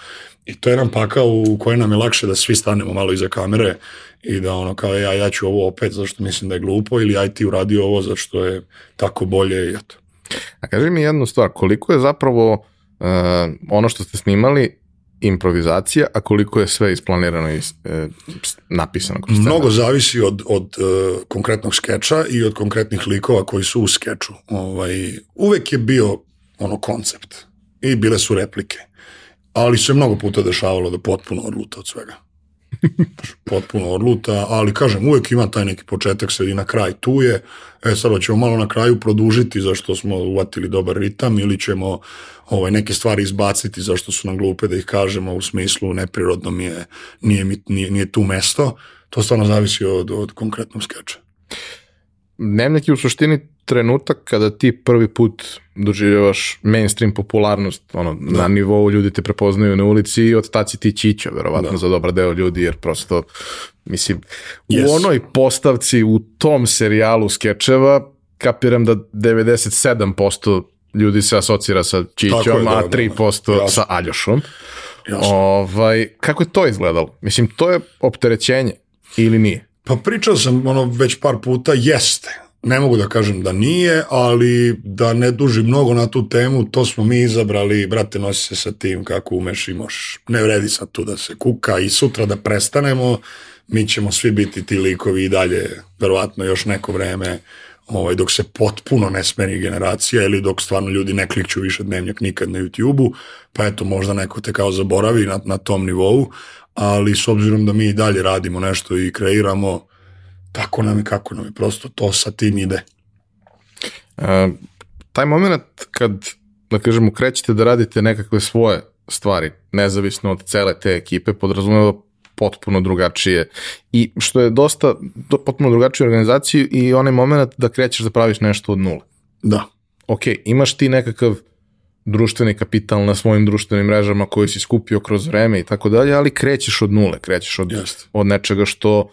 I to je nam pakao u kojoj nam je lakše da svi stanemo malo iza kamere i da ono kao ja, ja ću ovo opet zašto mislim da je glupo ili aj ti uradio ovo zašto je tako bolje i eto. A kaži mi jednu stvar, koliko je zapravo uh, ono što ste snimali improvizacija, a koliko je sve isplanirano i e, napisano? Kroz Mnogo zavisi od, od uh, konkretnog skeča i od konkretnih likova koji su u skeču. Ovaj, uvek je bio ono koncept i bile su replike, ali se mnogo puta dešavalo da potpuno odluta od svega. Potpuno odluta, ali kažem, uvek ima taj neki početak, sredina, kraj, tu je. E sad ćemo malo na kraju produžiti zašto smo uvatili dobar ritam ili ćemo ovaj, neke stvari izbaciti zašto su nam glupe da ih kažemo u smislu neprirodno mi je, nije, nije, nije tu mesto. To stvarno zavisi od, od konkretnog skeča. Dnevnik je u suštini trenutak kada ti prvi put doživljavaš mainstream popularnost, ono, da. na nivou ljudi te prepoznaju na ulici i od tad si ti čića, verovatno, da. za dobar deo ljudi, jer prosto, mislim, yes. u onoj postavci, u tom serijalu skečeva, kapiram da 97% ljudi se asocira sa Čićom, da, a 3% da, da. sa Aljošom. Jasno. Ovaj, kako je to izgledalo? Mislim, to je opterećenje ili nije? Pa pričao sam ono već par puta, jeste. Ne mogu da kažem da nije, ali da ne duži mnogo na tu temu, to smo mi izabrali, brate, nosi se sa tim kako umeš i možeš. Ne vredi sad tu da se kuka i sutra da prestanemo, mi ćemo svi biti ti likovi i dalje, verovatno još neko vreme, ovaj, dok se potpuno ne smeni generacija ili dok stvarno ljudi ne klikću više dnevnjak nikad na YouTube-u, pa eto možda neko te kao zaboravi na, na tom nivou, ali s obzirom da mi i dalje radimo nešto i kreiramo, tako nam i kako nam je, prosto to sa tim ide. Uh, taj moment kad, da kažemo, krećete da radite nekakve svoje stvari, nezavisno od cele te ekipe, podrazumeva potpuno drugačije i što je dosta do, potpuno drugačije organizaciju i onaj moment da krećeš da praviš nešto od nule. Da. Ok, imaš ti nekakav društveni kapital na svojim društvenim mrežama koji si skupio kroz vreme i tako dalje, ali krećeš od nule, krećeš od, Just. od nečega što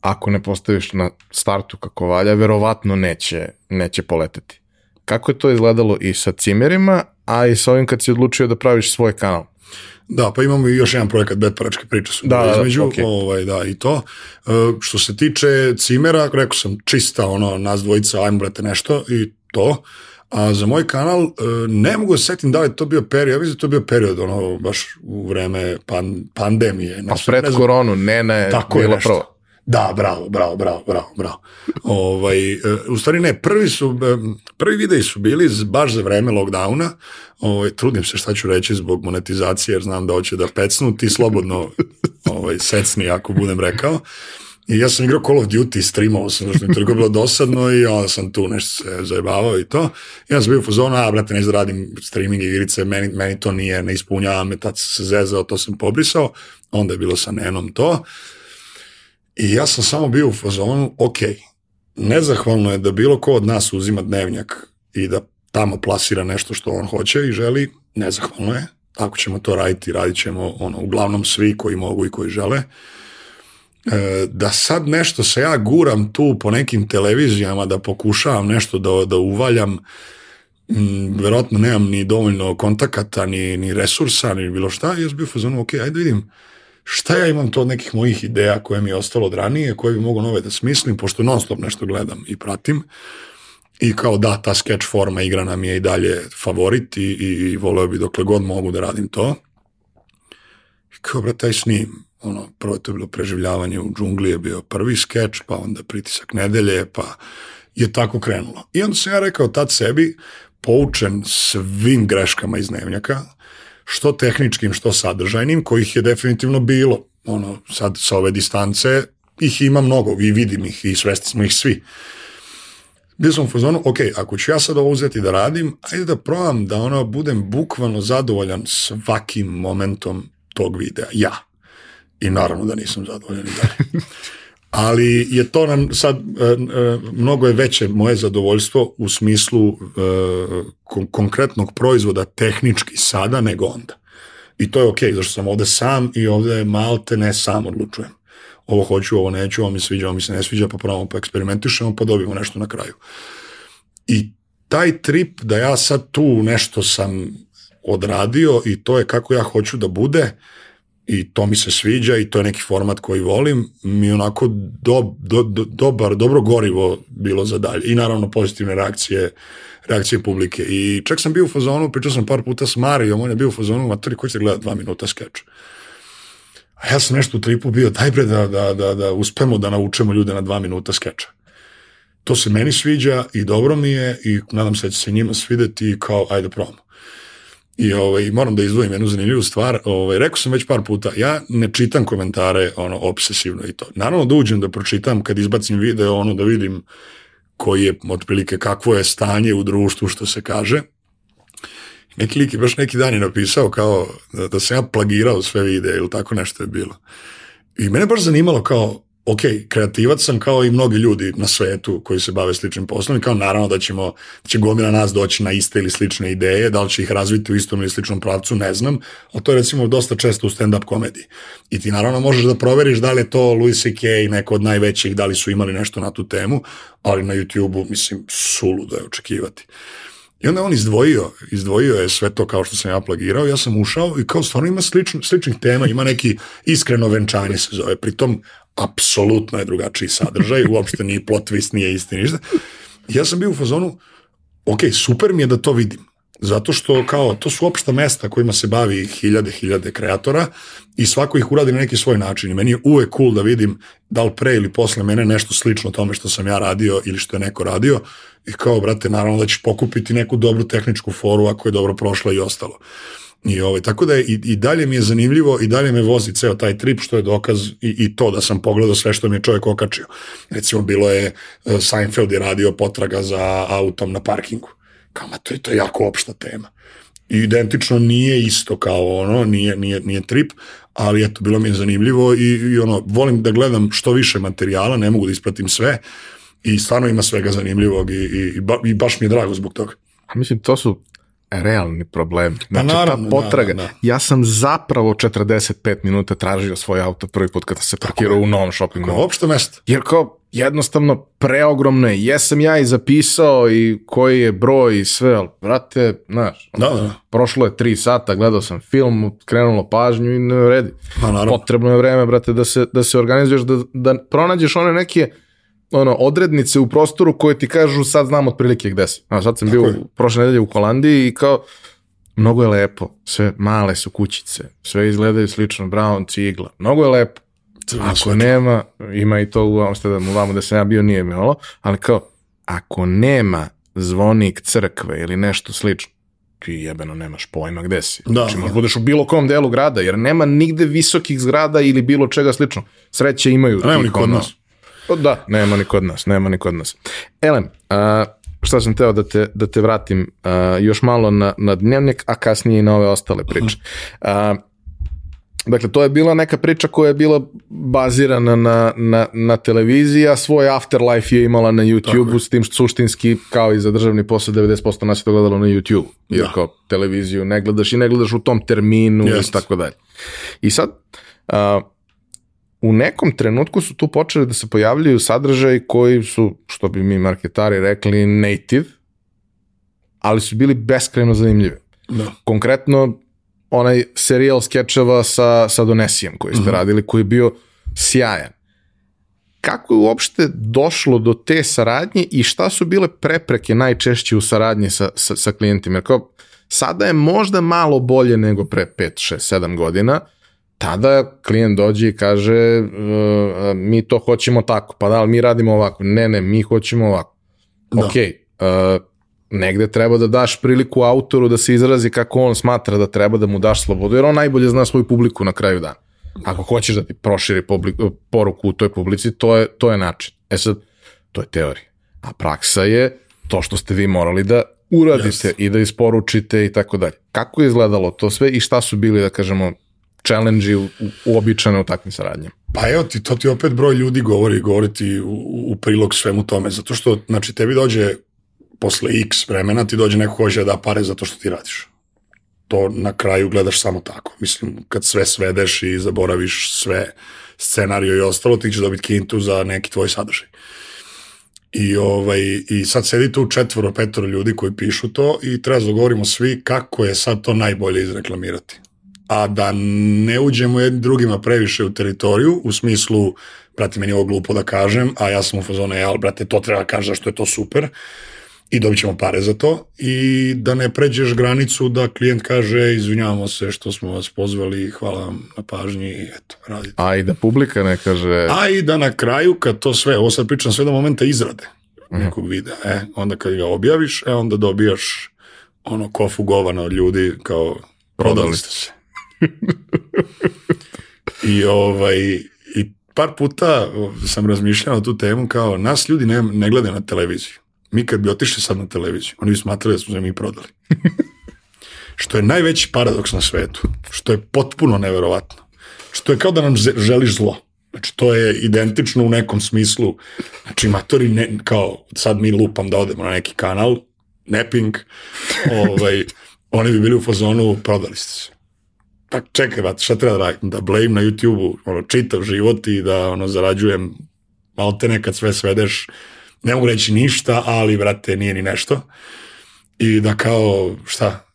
ako ne postaviš na startu kako valja, verovatno neće, neće poleteti. Kako je to izgledalo i sa cimerima, a i sa ovim kad si odlučio da praviš svoj kanal? Da, pa imamo i još jedan projekat Betparačke priče su da, da, između, okay. ovaj, da, i to. E, što se tiče cimera, rekao sam čista, ono, nas dvojica, ajmo brate nešto i to. A za moj kanal, e, ne mogu da se setim da li to bio period, ja mislim da to bio period, ono, baš u vreme pan, pandemije. Pa pred ne koronu, ne, ne, tako bila je prvo. Da, bravo, bravo, bravo, bravo, bravo. ovaj, e, u stvari ne, prvi su, e, prvi videi su bili baš za vreme lockdowna, ovaj, trudim se šta ću reći zbog monetizacije, jer znam da hoće da pecnu, ti slobodno ovaj, secni ako budem rekao. I ja sam igrao Call of Duty, streamao sam, što mi toliko bilo dosadno i onda sam tu nešto se zajebavao i to. I ja sam bio u fazonu, a brate, neću da radim streaming igrice, meni, meni to nije, ne ispunjava me, tad sam se zezao, to sam pobrisao. Onda je bilo sa Nenom to. I ja sam samo bio u fazonu, ok, nezahvalno je da bilo ko od nas uzima dnevnjak i da tamo plasira nešto što on hoće i želi, nezahvalno je. Ako ćemo to raditi, radit ćemo ono, uglavnom svi koji mogu i koji žele. E, da sad nešto se ja guram tu po nekim televizijama da pokušavam nešto da, da uvaljam, m, verovatno nemam ni dovoljno kontakata, ni, ni resursa, ni bilo šta, ja sam bio fazonu, ok, ajde vidim, šta ja imam to nekih mojih ideja koje mi je ostalo od ranije, koje bi mogu nove da smislim, pošto non stop nešto gledam i pratim. I kao da, ta sketch forma igra nam je i dalje favorit i, i, i voleo bi dokle god mogu da radim to. I kao, brate, taj snim. Ono, prvo je to bilo preživljavanje u džungli, je bio prvi skeč, pa onda pritisak nedelje, pa je tako krenulo. I onda sam ja rekao tad sebi, poučen svim greškama iz dnevnjaka, što tehničkim, što sadržajnim, kojih je definitivno bilo. Ono, sad sa ove distance ih ima mnogo, i vidim ih i svesti smo ih svi. Bio sam u fazonu, ok, ako ću ja sad ovo uzeti da radim, ajde da probam da ono budem bukvalno zadovoljan svakim momentom tog videa. Ja. I naravno da nisam zadovoljan i dalje. Ali je to nam sad, e, e, mnogo je veće moje zadovoljstvo u smislu e, kon konkretnog proizvoda tehnički sada nego onda. I to je okej, okay, zašto sam ovde sam i ovde malte ne sam odlučujem ovo hoću, ovo neću, ovo mi sviđa, ovo mi se ne sviđa, pa pravamo, pa eksperimentišemo, pa dobijemo nešto na kraju. I taj trip da ja sad tu nešto sam odradio i to je kako ja hoću da bude i to mi se sviđa i to je neki format koji volim, mi onako do, do, do, dobar, dobro gorivo bilo za dalje. I naravno pozitivne reakcije reakcije publike. I čak sam bio u fazonu, pričao sam par puta s Marijom, on je bio u fazonu, matori, ko će gledati dva minuta skeč? A ja sam nešto u tripu bio, daj bre da, da, da, da uspemo da naučemo ljude na dva minuta skeča. To se meni sviđa i dobro mi je i nadam se da će se njima svideti i kao, ajde probamo. I ovaj, moram da izdvojim jednu zanimljivu stvar. Ovaj, rekao sam već par puta, ja ne čitam komentare ono, obsesivno i to. Naravno da uđem da pročitam kad izbacim video, ono da vidim koji je otprilike kakvo je stanje u društvu što se kaže neki lik je baš neki dan je napisao kao da, da sam ja plagirao sve videe ili tako nešto je bilo. I mene baš zanimalo kao, ok, kreativac sam kao i mnogi ljudi na svetu koji se bave sličnim poslom i kao naravno da ćemo, da će gomila nas doći na iste ili slične ideje, da li će ih razviti u istom ili sličnom pravcu, ne znam, ali to je recimo dosta često u stand-up komediji. I ti naravno možeš da proveriš da li je to Louis C.K. neko od najvećih, da li su imali nešto na tu temu, ali na YouTube-u, mislim, suludo je očekivati. I onda on izdvojio, izdvojio je sve to kao što sam ja plagirao, ja sam ušao i kao stvarno ima slično, sličnih tema, ima neki iskreno venčanje se zove, pritom apsolutno je drugačiji sadržaj, uopšte nije plot twist, nije isti, ništa. Ja sam bio u fazonu, ok, super mi je da to vidim, zato što kao to su opšta mesta kojima se bavi hiljade, hiljade kreatora i svako ih uradi na neki svoj način i meni je uvek cool da vidim da li pre ili posle mene nešto slično tome što sam ja radio ili što je neko radio i kao, brate, naravno da ćeš pokupiti neku dobru tehničku foru ako je dobro prošla i ostalo. I ovaj, tako da je, i, i dalje mi je zanimljivo i dalje me vozi ceo taj trip što je dokaz i, i to da sam pogledao sve što mi je čovjek okačio. Recimo bilo je uh, Seinfeld je radio potraga za autom na parkingu. Kao, ma to je, to je jako opšta tema. I identično nije isto kao ono, nije, nije, nije trip, ali eto, bilo mi je zanimljivo i, i ono, volim da gledam što više materijala, ne mogu da ispratim sve, i stvarno ima svega zanimljivog i, i, i baš mi je drago zbog toga. A mislim, to su realni problem. Pa Znači, naravno, ta potraga. da, da. Ja sam zapravo 45 minuta tražio svoj auto prvi put kada se parkirao u novom shopping mallu. opšte mesto. Jer kao, jednostavno, preogromno je. Jesam ja i zapisao i koji je broj i sve, ali, brate, znaš, Da, da, da. prošlo je tri sata, gledao sam film, krenulo pažnju i ne vredi. Pa naravno. Potrebno je vreme, brate, da se, da se organizuješ, da, da pronađeš one neke ono, odrednice u prostoru koje ti kažu sad znam otprilike gde si. A sad sam bio je. prošle nedelje u Holandiji i kao, mnogo je lepo, sve male su kućice, sve izgledaju slično, brown, cigla, mnogo je lepo. Crveno Ako nema, ima i to u Amsterdamu, vamo da sam ja bio nije imalo, ali kao, ako nema zvonik crkve ili nešto slično, ti jebeno nemaš pojma gde si. Da, znači, da. možeš budeš u bilo kom delu grada, jer nema nigde visokih zgrada ili bilo čega slično. Sreće imaju. Nema ni kod nas. Pa Da, nema ni kod nas, nema ni kod nas. Elem, a, šta sam teo da te, da te vratim a, još malo na, na dnevnik, a kasnije i na ove ostale priče. A, Dakle, to je bila neka priča koja je bila bazirana na, na, na televiziji, a svoj afterlife je imala na YouTube-u, s tim što suštinski, kao i za državni posao, 90% nas je to gledalo na YouTube, jer Da. kao televiziju ne gledaš i ne gledaš u tom terminu i Jest. tako dalje. I sad, a, u nekom trenutku su tu počeli da se pojavljaju sadržaji koji su, što bi mi marketari rekli, native, ali su bili beskrajno zanimljivi Da. konkretno onaj serijal skečeva sa, sa Donesijem koji ste radili, koji je bio sjajan. kako je uopšte došlo do te saradnje i šta su bile prepreke najčešće u saradnji sa, sa, sa klijentima? Jer kao, sada je možda malo bolje nego pre 5, 6, 7 godina, tada klijent dođe i kaže uh, mi to hoćemo tako, pa da li mi radimo ovako? Ne, ne, mi hoćemo ovako. Da. Ok, uh, negde treba da daš priliku autoru da se izrazi kako on smatra da treba da mu daš slobodu, jer on najbolje zna svoju publiku na kraju dana. Ako hoćeš da ti proširi publik, poruku u toj publici, to je, to je način. E sad, to je teorija. A praksa je to što ste vi morali da uradite yes. i da isporučite i tako dalje. Kako je izgledalo to sve i šta su bili, da kažemo, challenge u, uobičajene u takvim saradnjama? Pa evo ti, to ti opet broj ljudi govori, govori ti u, u prilog svemu tome, zato što, znači, tebi dođe posle x vremena ti dođe neko hoće da da pare za to što ti radiš. To na kraju gledaš samo tako. Mislim, kad sve svedeš i zaboraviš sve scenario i ostalo, ti ćeš dobiti kintu za neki tvoj sadržaj. I, ovaj, I sad sedi tu četvoro, petoro ljudi koji pišu to i treba da zagovorimo svi kako je sad to najbolje izreklamirati. A da ne uđemo jednim drugima previše u teritoriju, u smislu, brate, meni je ovo glupo da kažem, a ja sam u fazonu, ja, brate, to treba da kažem što je to super i dobit ćemo pare za to i da ne pređeš granicu da klijent kaže izvinjavamo se što smo vas pozvali, hvala vam na pažnji i eto, radite. A i da publika ne kaže... A i da na kraju kad to sve, ovo sad pričam sve do momenta izrade mhm. nekog videa, e, onda kad ga objaviš, e, onda dobijaš ono kofu govana od ljudi kao prodali ste se. I ovaj, i par puta sam razmišljao na tu temu kao nas ljudi ne, ne glede na televiziju mi kad bi otišli sad na televiziju, oni bi smatrali da smo se mi prodali. što je najveći paradoks na svetu, što je potpuno neverovatno. Što je kao da nam želiš zlo. Znači, to je identično u nekom smislu. Znači, matori, ne, kao sad mi lupam da odemo na neki kanal, Neping, ovaj, oni bi bili u fazonu, prodali ste se. Pa čekaj, vat, šta treba da radim? Da blame na YouTube-u, ono, čitav život i da ono, zarađujem, malo te nekad sve svedeš ne mogu reći ništa, ali, brate, nije ni nešto. I da kao, šta,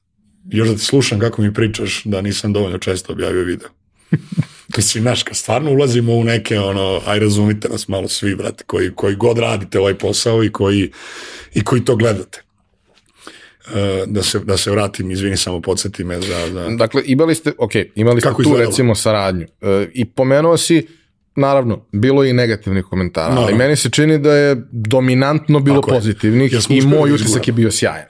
još da te slušam kako mi pričaš da nisam dovoljno često objavio video. Mislim, znaš, kad stvarno ulazimo u neke, ono, aj razumite nas malo svi, brate, koji, koji god radite ovaj posao i koji, i koji to gledate. Uh, da se, da se vratim, izvini, samo podsjeti me za... za... Dakle, imali ste, ok, imali ste Kako tu izgledalo? recimo saradnju uh, i pomenuo si naravno, bilo je i negativnih komentara, no. ali meni se čini da je dominantno bilo Tako pozitivnih ja i moj da utisak je bio sjajan.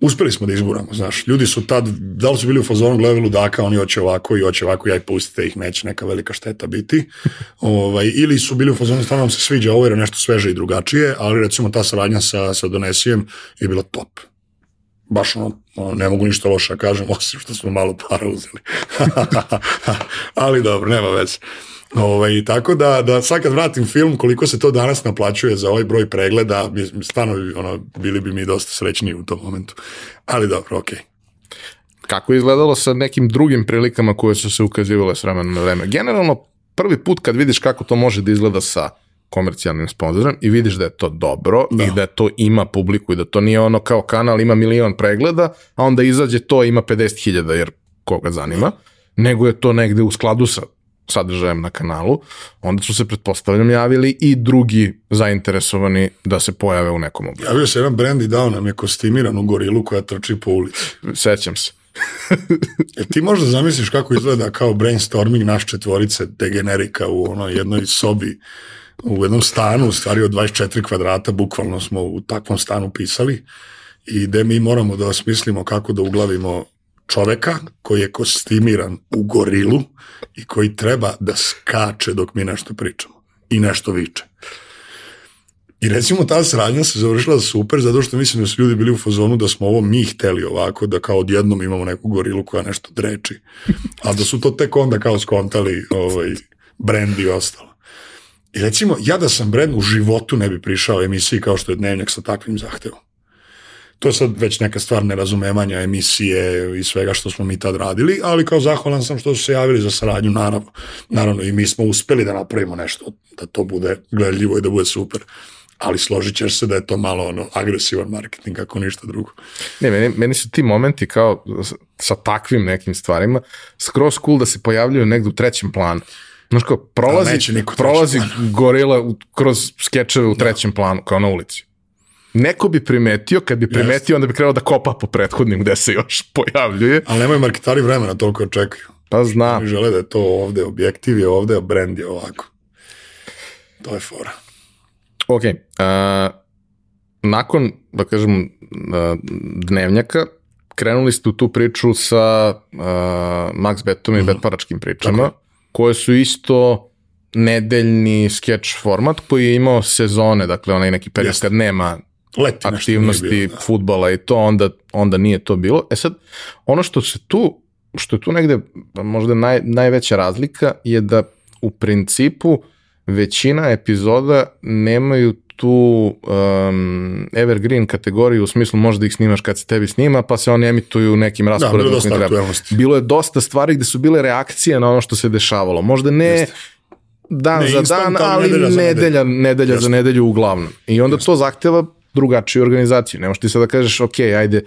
Uspeli smo da izguramo, znaš. Ljudi su tad, da li su bili u fazonu gledali ludaka, oni hoće ovako i hoće ovako, ja i pustite ih, neće neka velika šteta biti. ovaj, ili su bili u fazonu, stvarno vam se sviđa ovo jer je nešto sveže i drugačije, ali recimo ta saradnja sa, sa Donesijem je bila top baš ono, ono, ne mogu ništa loše da kažem, osim što smo malo para uzeli. ali dobro, nema veze. Ovaj, tako da, da sad kad vratim film, koliko se to danas naplaćuje za ovaj broj pregleda, stvarno ono, bili bi mi dosta srećni u tom momentu. Ali dobro, okej. Okay. Kako je izgledalo sa nekim drugim prilikama koje su se ukazivale s vremena na vreme? Generalno, prvi put kad vidiš kako to može da izgleda sa komercijalnim sponzorom i vidiš da je to dobro da. i da to ima publiku i da to nije ono kao kanal ima milion pregleda, a onda izađe to ima 50.000 jer koga zanima, nego je to negde u skladu sa sadržajem na kanalu, onda su se pretpostavljam javili i drugi zainteresovani da se pojave u nekom obliku. Javio se jedan brand i dao nam je kostimiranu gorilu koja trči po ulici. Sećam se. e, ti možda zamisliš kako izgleda kao brainstorming naš četvorice degenerika u onoj jednoj sobi u jednom stanu, u stvari od 24 kvadrata, bukvalno smo u takvom stanu pisali i gde mi moramo da osmislimo kako da uglavimo čoveka koji je kostimiran u gorilu i koji treba da skače dok mi nešto pričamo i nešto viče. I recimo ta sradnja se završila super zato što mislim da su ljudi bili u fazonu da smo ovo mi hteli ovako, da kao odjednom imamo neku gorilu koja nešto dreči. A da su to tek onda kao skontali ovaj, brand i ostalo. I recimo, ja da sam brand u životu ne bi prišao emisiji kao što je Dnevnjak sa takvim zahtevom. To je sad već neka stvar nerazumevanja emisije i svega što smo mi tad radili, ali kao zahvalan sam što su se javili za saradnju, naravno. Naravno i mi smo uspeli da napravimo nešto, da to bude gledljivo i da bude super ali složit ćeš se da je to malo ono agresivan marketing ako ništa drugo. Ne, meni, meni su ti momenti kao sa takvim nekim stvarima skroz cool da se pojavljaju negde u trećem planu. Znaš kao, prolazi, prolazi gorila u- kroz skečeve u trećem planu, kao na ulici. Neko bi primetio, kad bi primetio, onda bi krenuo da kopa po prethodnim gde se još pojavljuje. Ali nemaju marketari vremena toliko da čekaju. Pa zna. Oni žele da je to ovde, objektiv je ovde, a brand je ovako. To je fora. Ok, uh, nakon, da kažem, uh, dnevnjaka, krenuli ste u tu priču sa uh, Max Betom i betparačkim pričama, koje su isto nedeljni sketch format koji je imao sezone, dakle onaj neki period Jeste. kad nema Leti aktivnosti bilo, da. futbala i to, onda, onda nije to bilo. E sad, ono što se tu, što je tu negde možda naj, najveća razlika je da u principu većina epizoda nemaju tu um, evergreen kategoriju u smislu možda ih snimaš kad se tebi snima pa se oni emituju nekim Da, bilo rasporedom dosta kojim treba. Bilo je dosta stvari gde su bile reakcije na ono što se dešavalo. Možda ne Jeste. dan Ne za dan, ali ali nedelja za nedelja, nedelja za Jeste. nedelju uglavnom. I onda to zahteva drugačiju organizaciju. Ne možeš ti sad da kažeš, ok, ajde,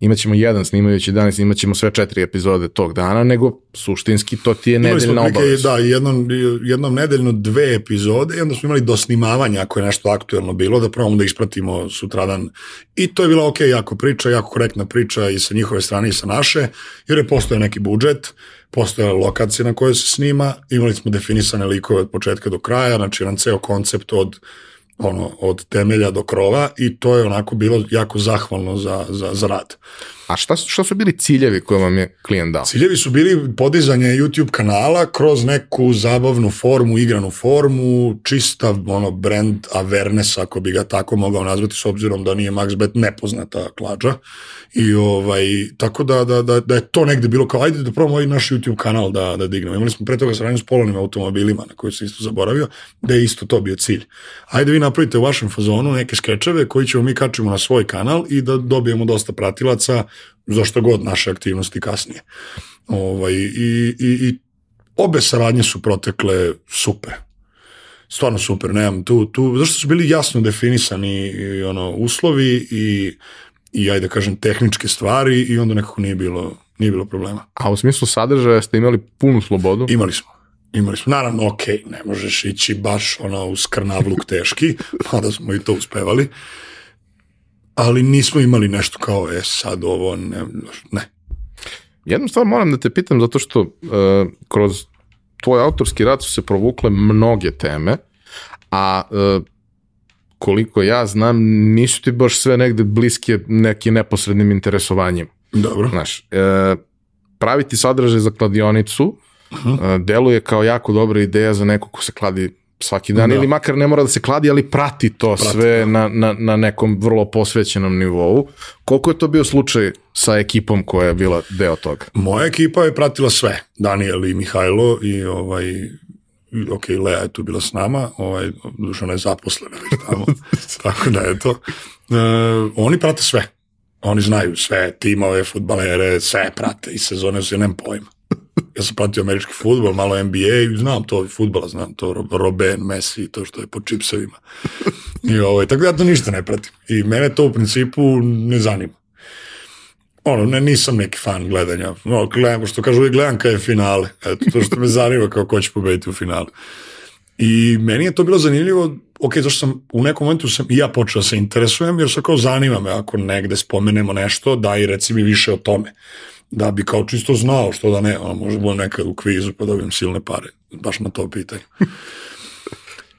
imat ćemo jedan snimajući dan i snimat ćemo sve četiri epizode tog dana, nego suštinski to ti je nedeljna obaveza. da, jednom, jednom nedeljno dve epizode i onda smo imali do snimavanja ako je nešto aktuelno bilo, da probamo da ispratimo sutradan. I to je bila ok, jako priča, jako korektna priča i sa njihove strane i sa naše, jer je postojao neki budžet, postojala lokacija na kojoj se snima, imali smo definisane likove od početka do kraja, znači jedan ceo koncept od ono, od temelja do krova i to je onako bilo jako zahvalno za, za, za rad. A šta, šta su bili ciljevi koje vam je klijent dao? Ciljevi su bili podizanje YouTube kanala kroz neku zabavnu formu, igranu formu, čista ono brand awareness, ako bi ga tako mogao nazvati, s obzirom da nije MaxBet nepoznata klađa. I ovaj, tako da, da, da, da je to negde bilo kao, ajde da probamo ovaj naš YouTube kanal da, da dignemo. Imali smo pre toga saradnju s polovnim automobilima, na koju se isto zaboravio, da je isto to bio cilj. Ajde vi napravite u vašem fazonu neke skečeve koji ćemo mi kačimo na svoj kanal i da dobijemo dosta pratilaca za što god naše aktivnosti kasnije. Ovaj, i, i, I obe saradnje su protekle super. Stvarno super, nemam tu, tu, zašto su bili jasno definisani i, ono, uslovi i, i ajde da kažem tehničke stvari i onda nekako nije bilo, nije bilo problema. A u smislu sadržaja ste imali punu slobodu? Imali smo. Imali smo. Naravno, ok, ne možeš ići baš ono uz krnavluk teški, mada smo i to uspevali. Ali nismo imali nešto kao, e sad ovo, ne, ne. Jednu stvar moram da te pitam, zato što uh, kroz tvoj autorski rad su se provukle mnoge teme, a uh, koliko ja znam, nisu ti baš sve negde bliske nekim neposrednim interesovanjima. Dobro. Znaš, e, praviti sadržaj za kladionicu e, deluje kao jako dobra ideja za neko ko se kladi svaki dan Da. ili makar ne mora da se kladi, ali prati to Prati, sve na, na, na nekom vrlo posvećenom nivou. Koliko je to bio slučaj sa ekipom koja je bila deo toga? Moja ekipa je pratila sve. Daniel i Mihajlo i ovaj ok, Lea je tu bila s nama, ovaj, Dušana je zaposlena već tamo, tako da je to. E, oni prate sve. Oni znaju sve, timove, futbalere, sve prate i sezone su, ja nemam pojma. Ja sam pratio američki futbol, malo NBA znam to i futbala, znam to, Ro- Robben, Messi, to što je po čipsevima. I ovaj, tako da ja to ništa ne pratim. I mene to u principu ne zanima ono, ne, nisam neki fan gledanja. No, gledam, što kažu, uvijek gledam kada je finale. Eto, to što me zanima kao ko će pobediti u finalu. I meni je to bilo zanimljivo, ok, zašto sam u nekom momentu sam i ja počeo da se interesujem, jer se kao zanima me ako negde spomenemo nešto, da i reci mi više o tome. Da bi kao čisto znao što da ne, ono, možda budem nekad u kvizu pa dobijem silne pare, baš na to pitanje.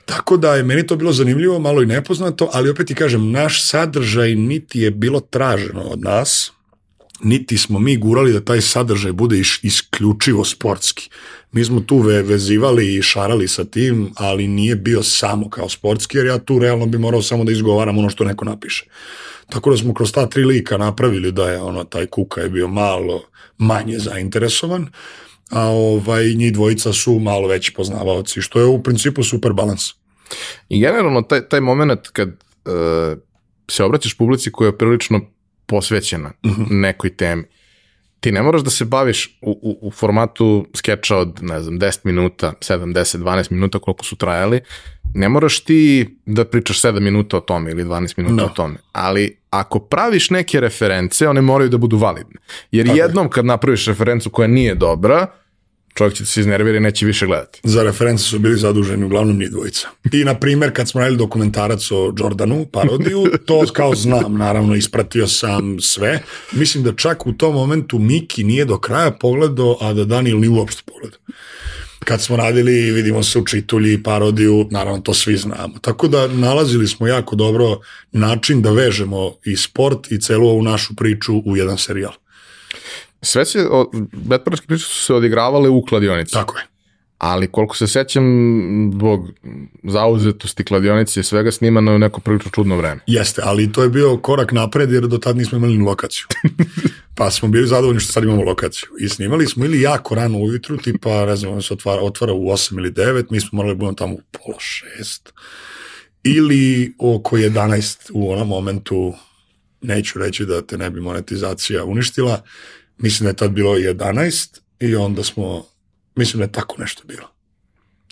Tako da je meni to bilo zanimljivo, malo i nepoznato, ali opet ti kažem, naš sadržaj niti je bilo traženo od nas, niti smo mi gurali da taj sadržaj bude iš, isključivo sportski. Mi smo tu ve, vezivali i šarali sa tim, ali nije bio samo kao sportski, jer ja tu realno bi morao samo da izgovaram ono što neko napiše. Tako da smo kroz ta tri lika napravili da je ono, taj Kuka je bio malo manje zainteresovan, a ovaj, njih dvojica su malo veći poznavaoci, što je u principu super balans. I generalno taj, taj moment kad uh, se obraćaš publici koja je prilično posvećena nekoj temi, ti ne moraš da se baviš u, u, u formatu skeča od, ne znam, 10 minuta, 7, 10, 12 minuta koliko su trajali, ne moraš ti da pričaš 7 minuta o tome ili 12 minuta Da. o tome, ali ako praviš neke reference, one moraju da budu validne. Jer Tako je. jednom kad napraviš referencu koja nije dobra, čovjek će se iznervira i neće više gledati. Za reference su bili zaduženi uglavnom ni dvojica. I, na primjer, kad smo radili dokumentarac o Jordanu, parodiju, to kao znam, naravno, ispratio sam sve. Mislim da čak u tom momentu Miki nije do kraja pogledao, a da Daniel nije uopšte pogledao kad smo radili, vidimo se u čitulji, parodiju, naravno to svi znamo. Tako da nalazili smo jako dobro način da vežemo i sport i celu ovu našu priču u jedan serijal. Sve se, betparačke priče su se odigravale u kladionici. Tako je. Ali koliko se sećam, zbog zauzetosti kladionice i svega snimano je u neko prilično čudno vreme. Jeste, ali to je bio korak napred jer do tad nismo imali ni lokaciju. pa smo bili zadovoljni što sad imamo lokaciju. I snimali smo ili jako rano ujutru, tipa, ne znam, se otvara, otvara u 8 ili 9, mi smo morali da budemo tamo u pola 6. Ili oko 11 u onom momentu, neću reći da te ne bi monetizacija uništila, mislim da je tad bilo 11 i onda smo, mislim da je tako nešto bilo.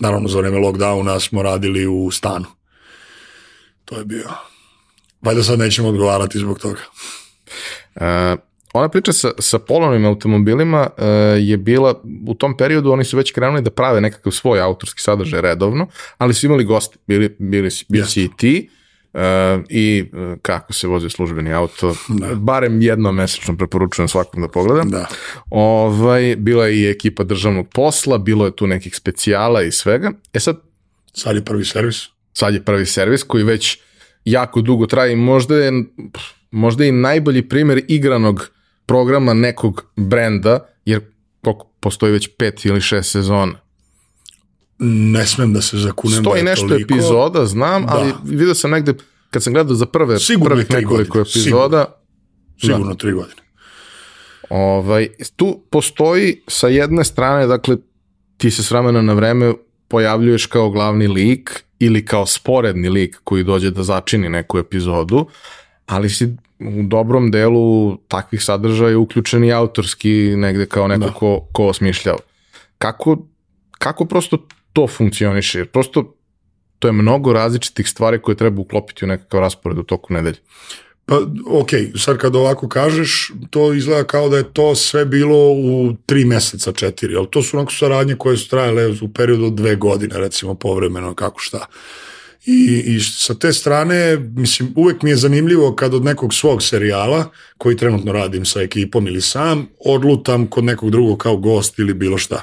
Naravno, za vreme lockdowna smo radili u stanu. To je bio. Valjda sad nećemo odgovarati zbog toga. Uh, ona priča sa, sa polovnim automobilima uh, je bila, u tom periodu oni su već krenuli da prave nekakav svoj autorski sadržaj redovno, ali su imali gosti, bili, bili, bili si i ti, Uh, i uh, kako se vozi službeni auto, da. barem jedno mesečno preporučujem svakom da pogleda. Da. Ovaj, bila je i ekipa državnog posla, bilo je tu nekih specijala i svega. E sad... Sad je prvi servis. Sad je prvi servis koji već jako dugo traje i možda je, možda je najbolji primer igranog programa nekog brenda, jer koliko postoji već pet ili šest sezona. Ne smem da se zakunem Stoji da nešto toliko. epizoda, znam, da. ali vidio sam negde, kad sam gledao za prve, Sigurno prvih nekoliko godine. epizoda, Sigurno tri godine. Ovaj, tu postoji sa jedne strane, dakle, ti se s vremena na vreme pojavljuješ kao glavni lik ili kao sporedni lik koji dođe da začini neku epizodu, ali si u dobrom delu takvih sadržaja uključen i autorski negde kao neko Da. ko, ko osmišljava. Kako, kako prosto to funkcioniše? Jer prosto to je mnogo različitih stvari koje treba uklopiti u nekakav raspored u toku nedelje. Pa, ok, sad kad ovako kažeš, to izgleda kao da je to sve bilo u tri meseca, četiri, ali to su onako saradnje koje su trajale u periodu od dve godine, recimo povremeno, kako šta. I, I sa te strane, mislim, uvek mi je zanimljivo kad od nekog svog serijala, koji trenutno radim sa ekipom ili sam, odlutam kod nekog drugog kao gost ili bilo šta.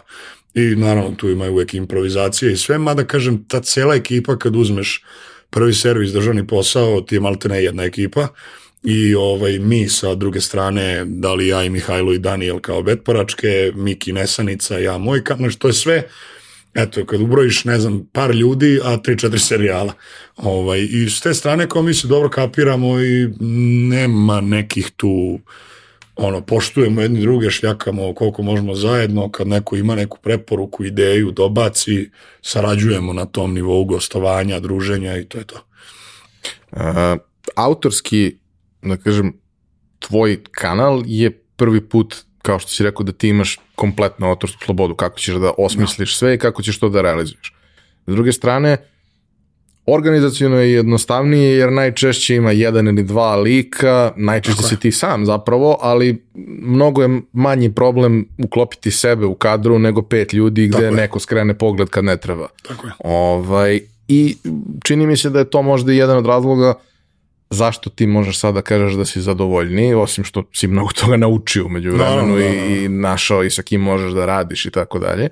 I naravno tu ima uvek improvizacije i sve, mada kažem, ta cela ekipa kad uzmeš prvi servis državni posao, ti je malte ne jedna ekipa, i ovaj mi sa druge strane, da li ja i Mihajlo i Daniel kao betporačke, Miki Nesanica, ja moj kanal, što je sve, eto, kad ubrojiš, ne znam, par ljudi, a tri, četiri serijala. Ovaj, I s te strane, kao mi se dobro kapiramo i nema nekih tu, ono, poštujemo jedni druge, šljakamo koliko možemo zajedno, kad neko ima neku preporuku, ideju, dobaci, sarađujemo na tom nivou gostovanja, druženja i to je to. Uh, autorski, da kažem, tvoj kanal je prvi put, kao što si rekao, da ti imaš kompletnu autorsku slobodu, kako ćeš da osmisliš sve i kako ćeš to da realizuješ. S druge strane, organizacijono je jednostavnije jer najčešće ima jedan ili dva lika, najčešće Tako je. si ti sam zapravo, ali mnogo je manji problem uklopiti sebe u kadru nego pet ljudi gde Tako je. neko skrene pogled kad ne treba. Tako je. Ovaj, I čini mi se da je to možda jedan od razloga zašto ti možeš sada da kažeš da si zadovoljniji, osim što si mnogo toga naučio umeđu vremenu Naravno, da, i, i našao i sa kim možeš da radiš i tako dalje.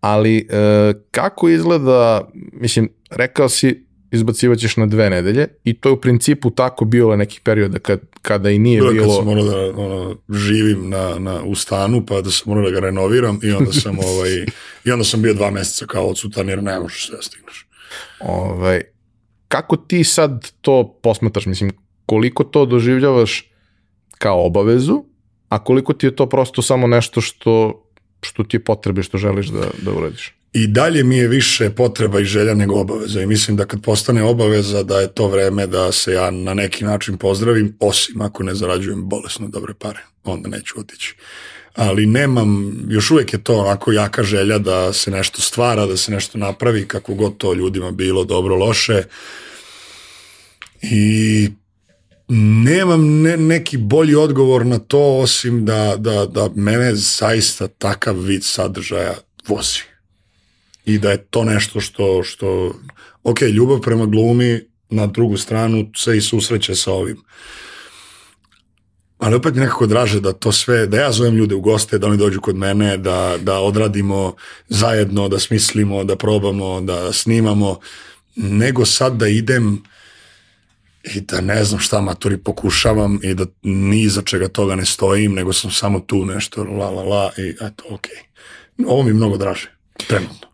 Ali e, kako izgleda, mislim, rekao si izbacivaćeš na dve nedelje i to je u principu tako bilo nekih perioda kad, kada i nije Bilo bilo... kad sam morao da ono, živim na, na, u stanu, pa da sam morao da ga renoviram i onda sam, ovaj, i onda sam bio dva meseca kao odsutan jer ne možeš sve da stigneš. Ovaj, kako ti sad to posmataš, mislim, koliko to doživljavaš kao obavezu, a koliko ti je to prosto samo nešto što, što ti je potrebe, što želiš da, da uradiš? I dalje mi je više potreba i želja nego obaveza i mislim da kad postane obaveza da je to vreme da se ja na neki način pozdravim, osim ako ne zarađujem bolesno dobre pare, onda neću otići. Ali nemam, još uvijek je to onako jaka želja da se nešto stvara, da se nešto napravi, kako god to ljudima bilo, dobro, loše. I nemam ne, neki bolji odgovor na to osim da, da, da mene zaista takav vid sadržaja vozi. I da je to nešto što, što ok, ljubav prema glumi na drugu stranu se i susreće sa ovim. Ali opet mi nekako draže da to sve, da ja zovem ljude u goste, da oni dođu kod mene, da, da odradimo zajedno, da smislimo, da probamo, da snimamo, nego sad da idem i da ne znam šta maturi pokušavam i da ni za čega toga ne stojim, nego sam samo tu nešto la la la i eto, ok. Ovo mi mnogo draže, trenutno.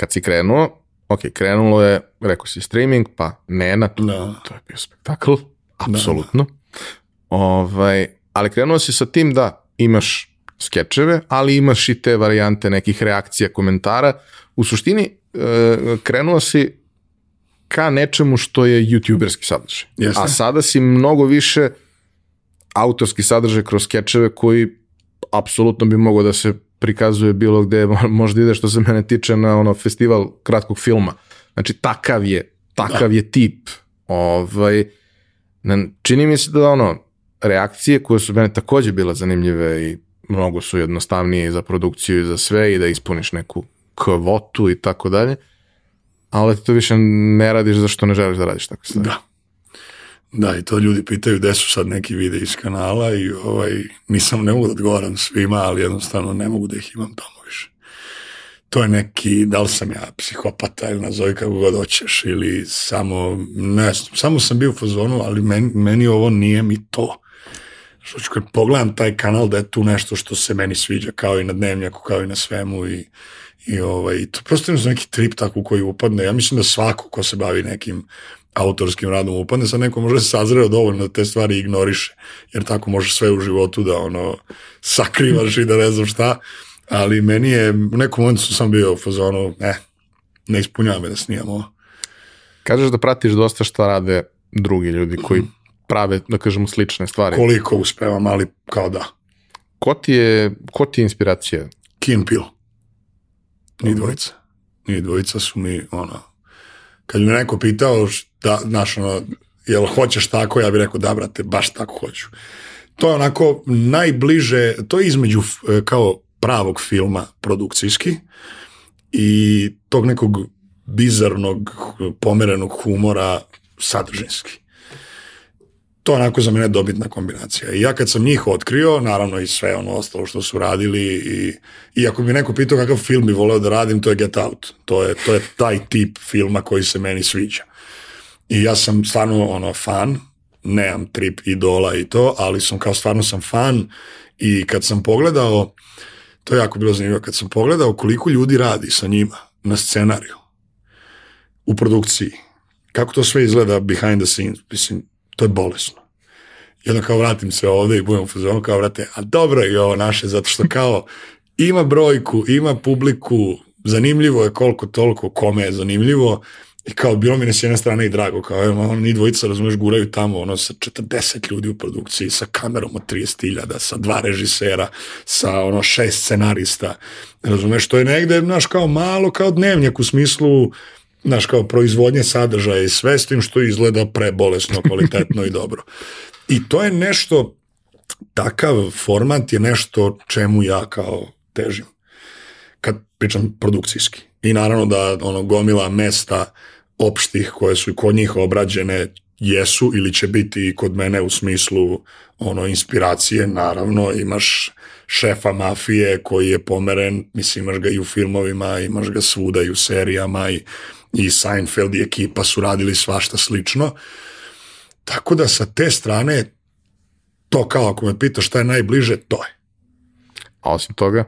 Kad si krenuo, ok, krenulo je, rekao si streaming, pa Nena, to, Da. to je bio spektakl, apsolutno. Ovaj, ali krenuo si sa tim da imaš skečeve, ali imaš i te varijante nekih reakcija, komentara. U suštini, e, krenuo si ka nečemu što je youtuberski sadržaj. Jeste. A sada si mnogo više autorski sadržaj kroz skečeve koji apsolutno bi mogao da se prikazuje bilo gde, možda ide što se mene tiče na ono festival kratkog filma. Znači takav je, takav je tip. Ovaj, čini mi se da ono, reakcije koje su mene takođe bile zanimljive i mnogo su jednostavnije za produkciju i za sve i da ispuniš neku kvotu i tako dalje, ali ti to više ne radiš zašto ne želiš da radiš tako stvari. Da. Da, i to ljudi pitaju gde su sad neki videi iz kanala i ovaj, nisam, ne mogu da odgovaram svima, ali jednostavno ne mogu da ih imam tamo više. To je neki, da li sam ja psihopata ili nazovi kako god hoćeš ili samo, ne znam, samo sam bio u fazonu, ali meni, meni ovo nije mi to. Što ću kad pogledam taj kanal da je tu nešto što se meni sviđa, kao i na dnevnjaku, kao i na svemu i, i ovaj, to prosto je neki trip tako u koji upadne. Ja mislim da svako ko se bavi nekim autorskim radom upadne, sad neko može se sazreo dovoljno da te stvari ignoriše, jer tako može sve u životu da ono sakrivaš i da ne znam šta, ali meni je, u nekom momentu sam bio u fazonu, ne, ne ispunjava me da snimam ovo. Kažeš da pratiš dosta šta rade drugi ljudi koji prave, da kažemo, slične stvari. Koliko uspevam, ali kao da. Ko ti je, ko ti je inspiracija? And Peele. Ni dvojica. Ni dvojica su mi, ono, kad me neko pitao, šta, znaš, ono, jel hoćeš tako, ja bih rekao, da, brate, baš tako hoću. To je onako najbliže, to je između kao pravog filma produkcijski i tog nekog bizarnog, pomerenog humora sadržinski. To je onako za mene dobitna kombinacija. I ja kad sam njih otkrio, naravno i sve ono ostalo što su radili i, i ako bi neko pitao kakav film bi voleo da radim, to je Get Out. To je, to je taj tip filma koji se meni sviđa. I ja sam stvarno ono fan, nemam trip idola i to, ali sam kao stvarno sam fan i kad sam pogledao, to je jako bilo zanimljivo, kad sam pogledao koliko ljudi radi sa njima na scenariju, u produkciji, kako to sve izgleda behind the scenes, mislim, to je bolesno. I onda kao vratim se ovde i budem u fazonu kao vrate, a dobro je ovo naše, zato što kao ima brojku, ima publiku, zanimljivo je koliko toliko kome je zanimljivo i kao bilo mi na s jedne strane i drago, kao evo, ono, ni dvojica, razumeš, guraju tamo, ono, sa 40 ljudi u produkciji, sa kamerom od 30.000, sa dva režisera, sa, ono, šest scenarista, razumeš, to je negde, znaš, kao malo, kao dnevnjak u smislu, znaš, kao proizvodnje sadržaja i sve s tim što izgleda prebolesno, kvalitetno i dobro. I to je nešto, takav format je nešto čemu ja kao težim. Kad pričam produkcijski. I naravno da ono gomila mesta opštih koje su kod njih obrađene jesu ili će biti i kod mene u smislu ono inspiracije, naravno imaš šefa mafije koji je pomeren, mislim imaš ga i u filmovima, imaš ga svuda i u serijama i, i Seinfeld i ekipa su radili svašta slično. Tako da sa te strane to kao ako me pitaš šta je najbliže, to je. A osim toga,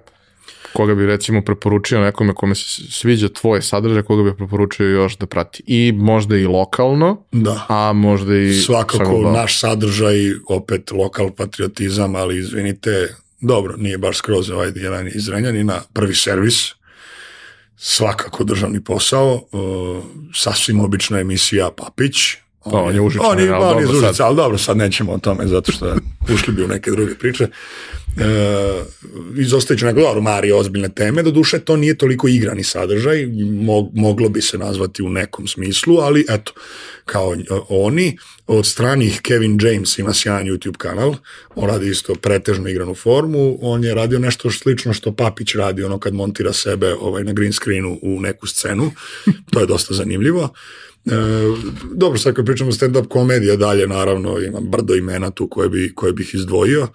koga bi recimo preporučio nekome kome se sviđa tvoj sadržaj, koga bi preporučio još da prati. I možda i lokalno, Da. a možda i... Svakako sagledao. naš sadržaj, opet lokal patriotizam, ali izvinite, dobro, nije baš skroz ovaj jedan iz Renjanina, prvi servis, svakako državni posao, uh, sasvim obična emisija Papić, on je užičan, on je, ali on je iz dobro sad. Užica, ali dobro, sad nećemo o tome, zato što ušli bi u neke druge priče. E, izostajući neko dobro, Mari ozbiljne teme, do duše to nije toliko igrani sadržaj, mo, moglo bi se nazvati u nekom smislu, ali eto, kao oni, od stranih Kevin James ima sjajan YouTube kanal, on radi isto pretežno igranu formu, on je radio nešto slično što Papić radi, ono kad montira sebe ovaj, na green screenu u neku scenu, to je dosta zanimljivo. E, dobro, sad kad pričamo stand-up komedija dalje, naravno, imam brdo imena tu koje, bi, koje bih izdvojio.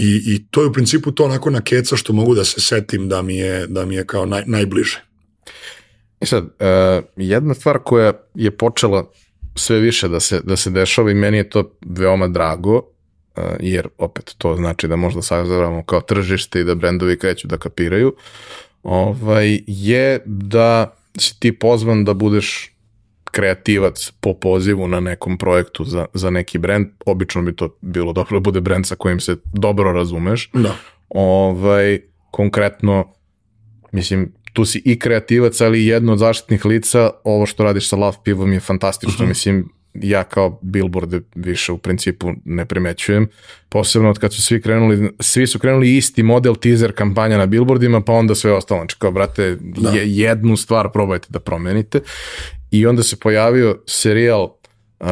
I, I to je u principu to onako na keca što mogu da se setim da mi je, da mi je kao naj, najbliže. I sad, uh, jedna stvar koja je počela sve više da se, da se dešava i meni je to veoma drago, uh, jer opet to znači da možda sazavamo kao tržište i da brendovi kreću da kapiraju, ovaj, je da si ti pozvan da budeš kreativac po pozivu na nekom projektu za, za neki brend, obično bi to bilo dobro da bude brend sa kojim se dobro razumeš. Da. Ovaj, konkretno, mislim, tu si i kreativac, ali jedno od zaštitnih lica, ovo što radiš sa Love Pivom je fantastično, uh mhm. -huh. mislim, ja kao billboarde više u principu ne primećujem, posebno od kad su svi krenuli, svi su krenuli isti model teaser kampanja na billboardima, pa onda sve ostalo, znači kao brate, da. je, jednu stvar probajte da promenite i onda se pojavio serijal uh,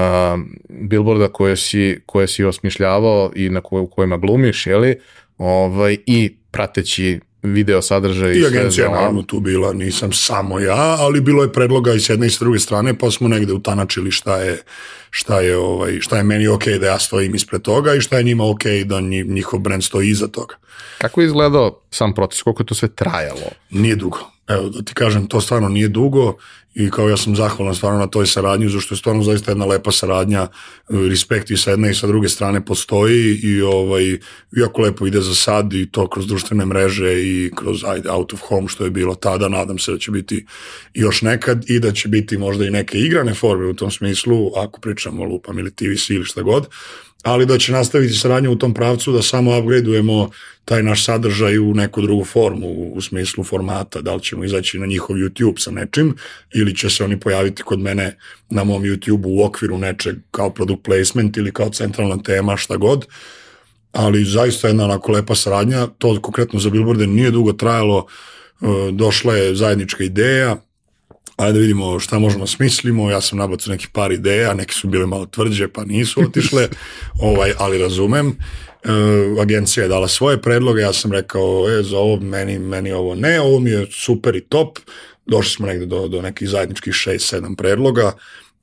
billboarda koje si, koje si osmišljavao i na koj, u kojima glumiš, jeli, ovaj, i prateći video sadržaj. I, I agencija je naravno tu bila, nisam samo ja, ali bilo je predloga i s jedne i s druge strane, pa smo negde utanačili šta je, šta je, ovaj, šta je meni ok da ja stojim ispred toga i šta je njima ok da njihov brand stoji iza toga. Kako je izgledao sam proces, koliko je to sve trajalo? Nije dugo. Evo, da ti kažem, to stvarno nije dugo i kao ja sam zahvalan stvarno na toj saradnji, zašto je stvarno zaista jedna lepa saradnja, respekt i sa jedne i sa druge strane postoji i ovaj, jako lepo ide za sad i to kroz društvene mreže i kroz ajde, out of home što je bilo tada, nadam se da će biti još nekad i da će biti možda i neke igrane forme u tom smislu, ako pričamo o lupam ili TVC ili šta god, ali da će nastaviti saradnju u tom pravcu da samo upgradeujemo taj naš sadržaj u neku drugu formu, u, smislu formata, da li ćemo izaći na njihov YouTube sa nečim ili će se oni pojaviti kod mene na mom YouTube u okviru nečeg kao product placement ili kao centralna tema, šta god, ali zaista jedna onako lepa saradnja, to konkretno za Billboarde nije dugo trajalo, e, došla je zajednička ideja, ajde da vidimo šta možemo da smislimo, ja sam nabacao neki par ideja, neke su bile malo tvrđe pa nisu otišle, ovaj, ali razumem. E, agencija je dala svoje predloge, ja sam rekao, e, za ovo meni, meni ovo ne, ovo mi je super i top, došli smo negde do, do nekih zajedničkih 6-7 predloga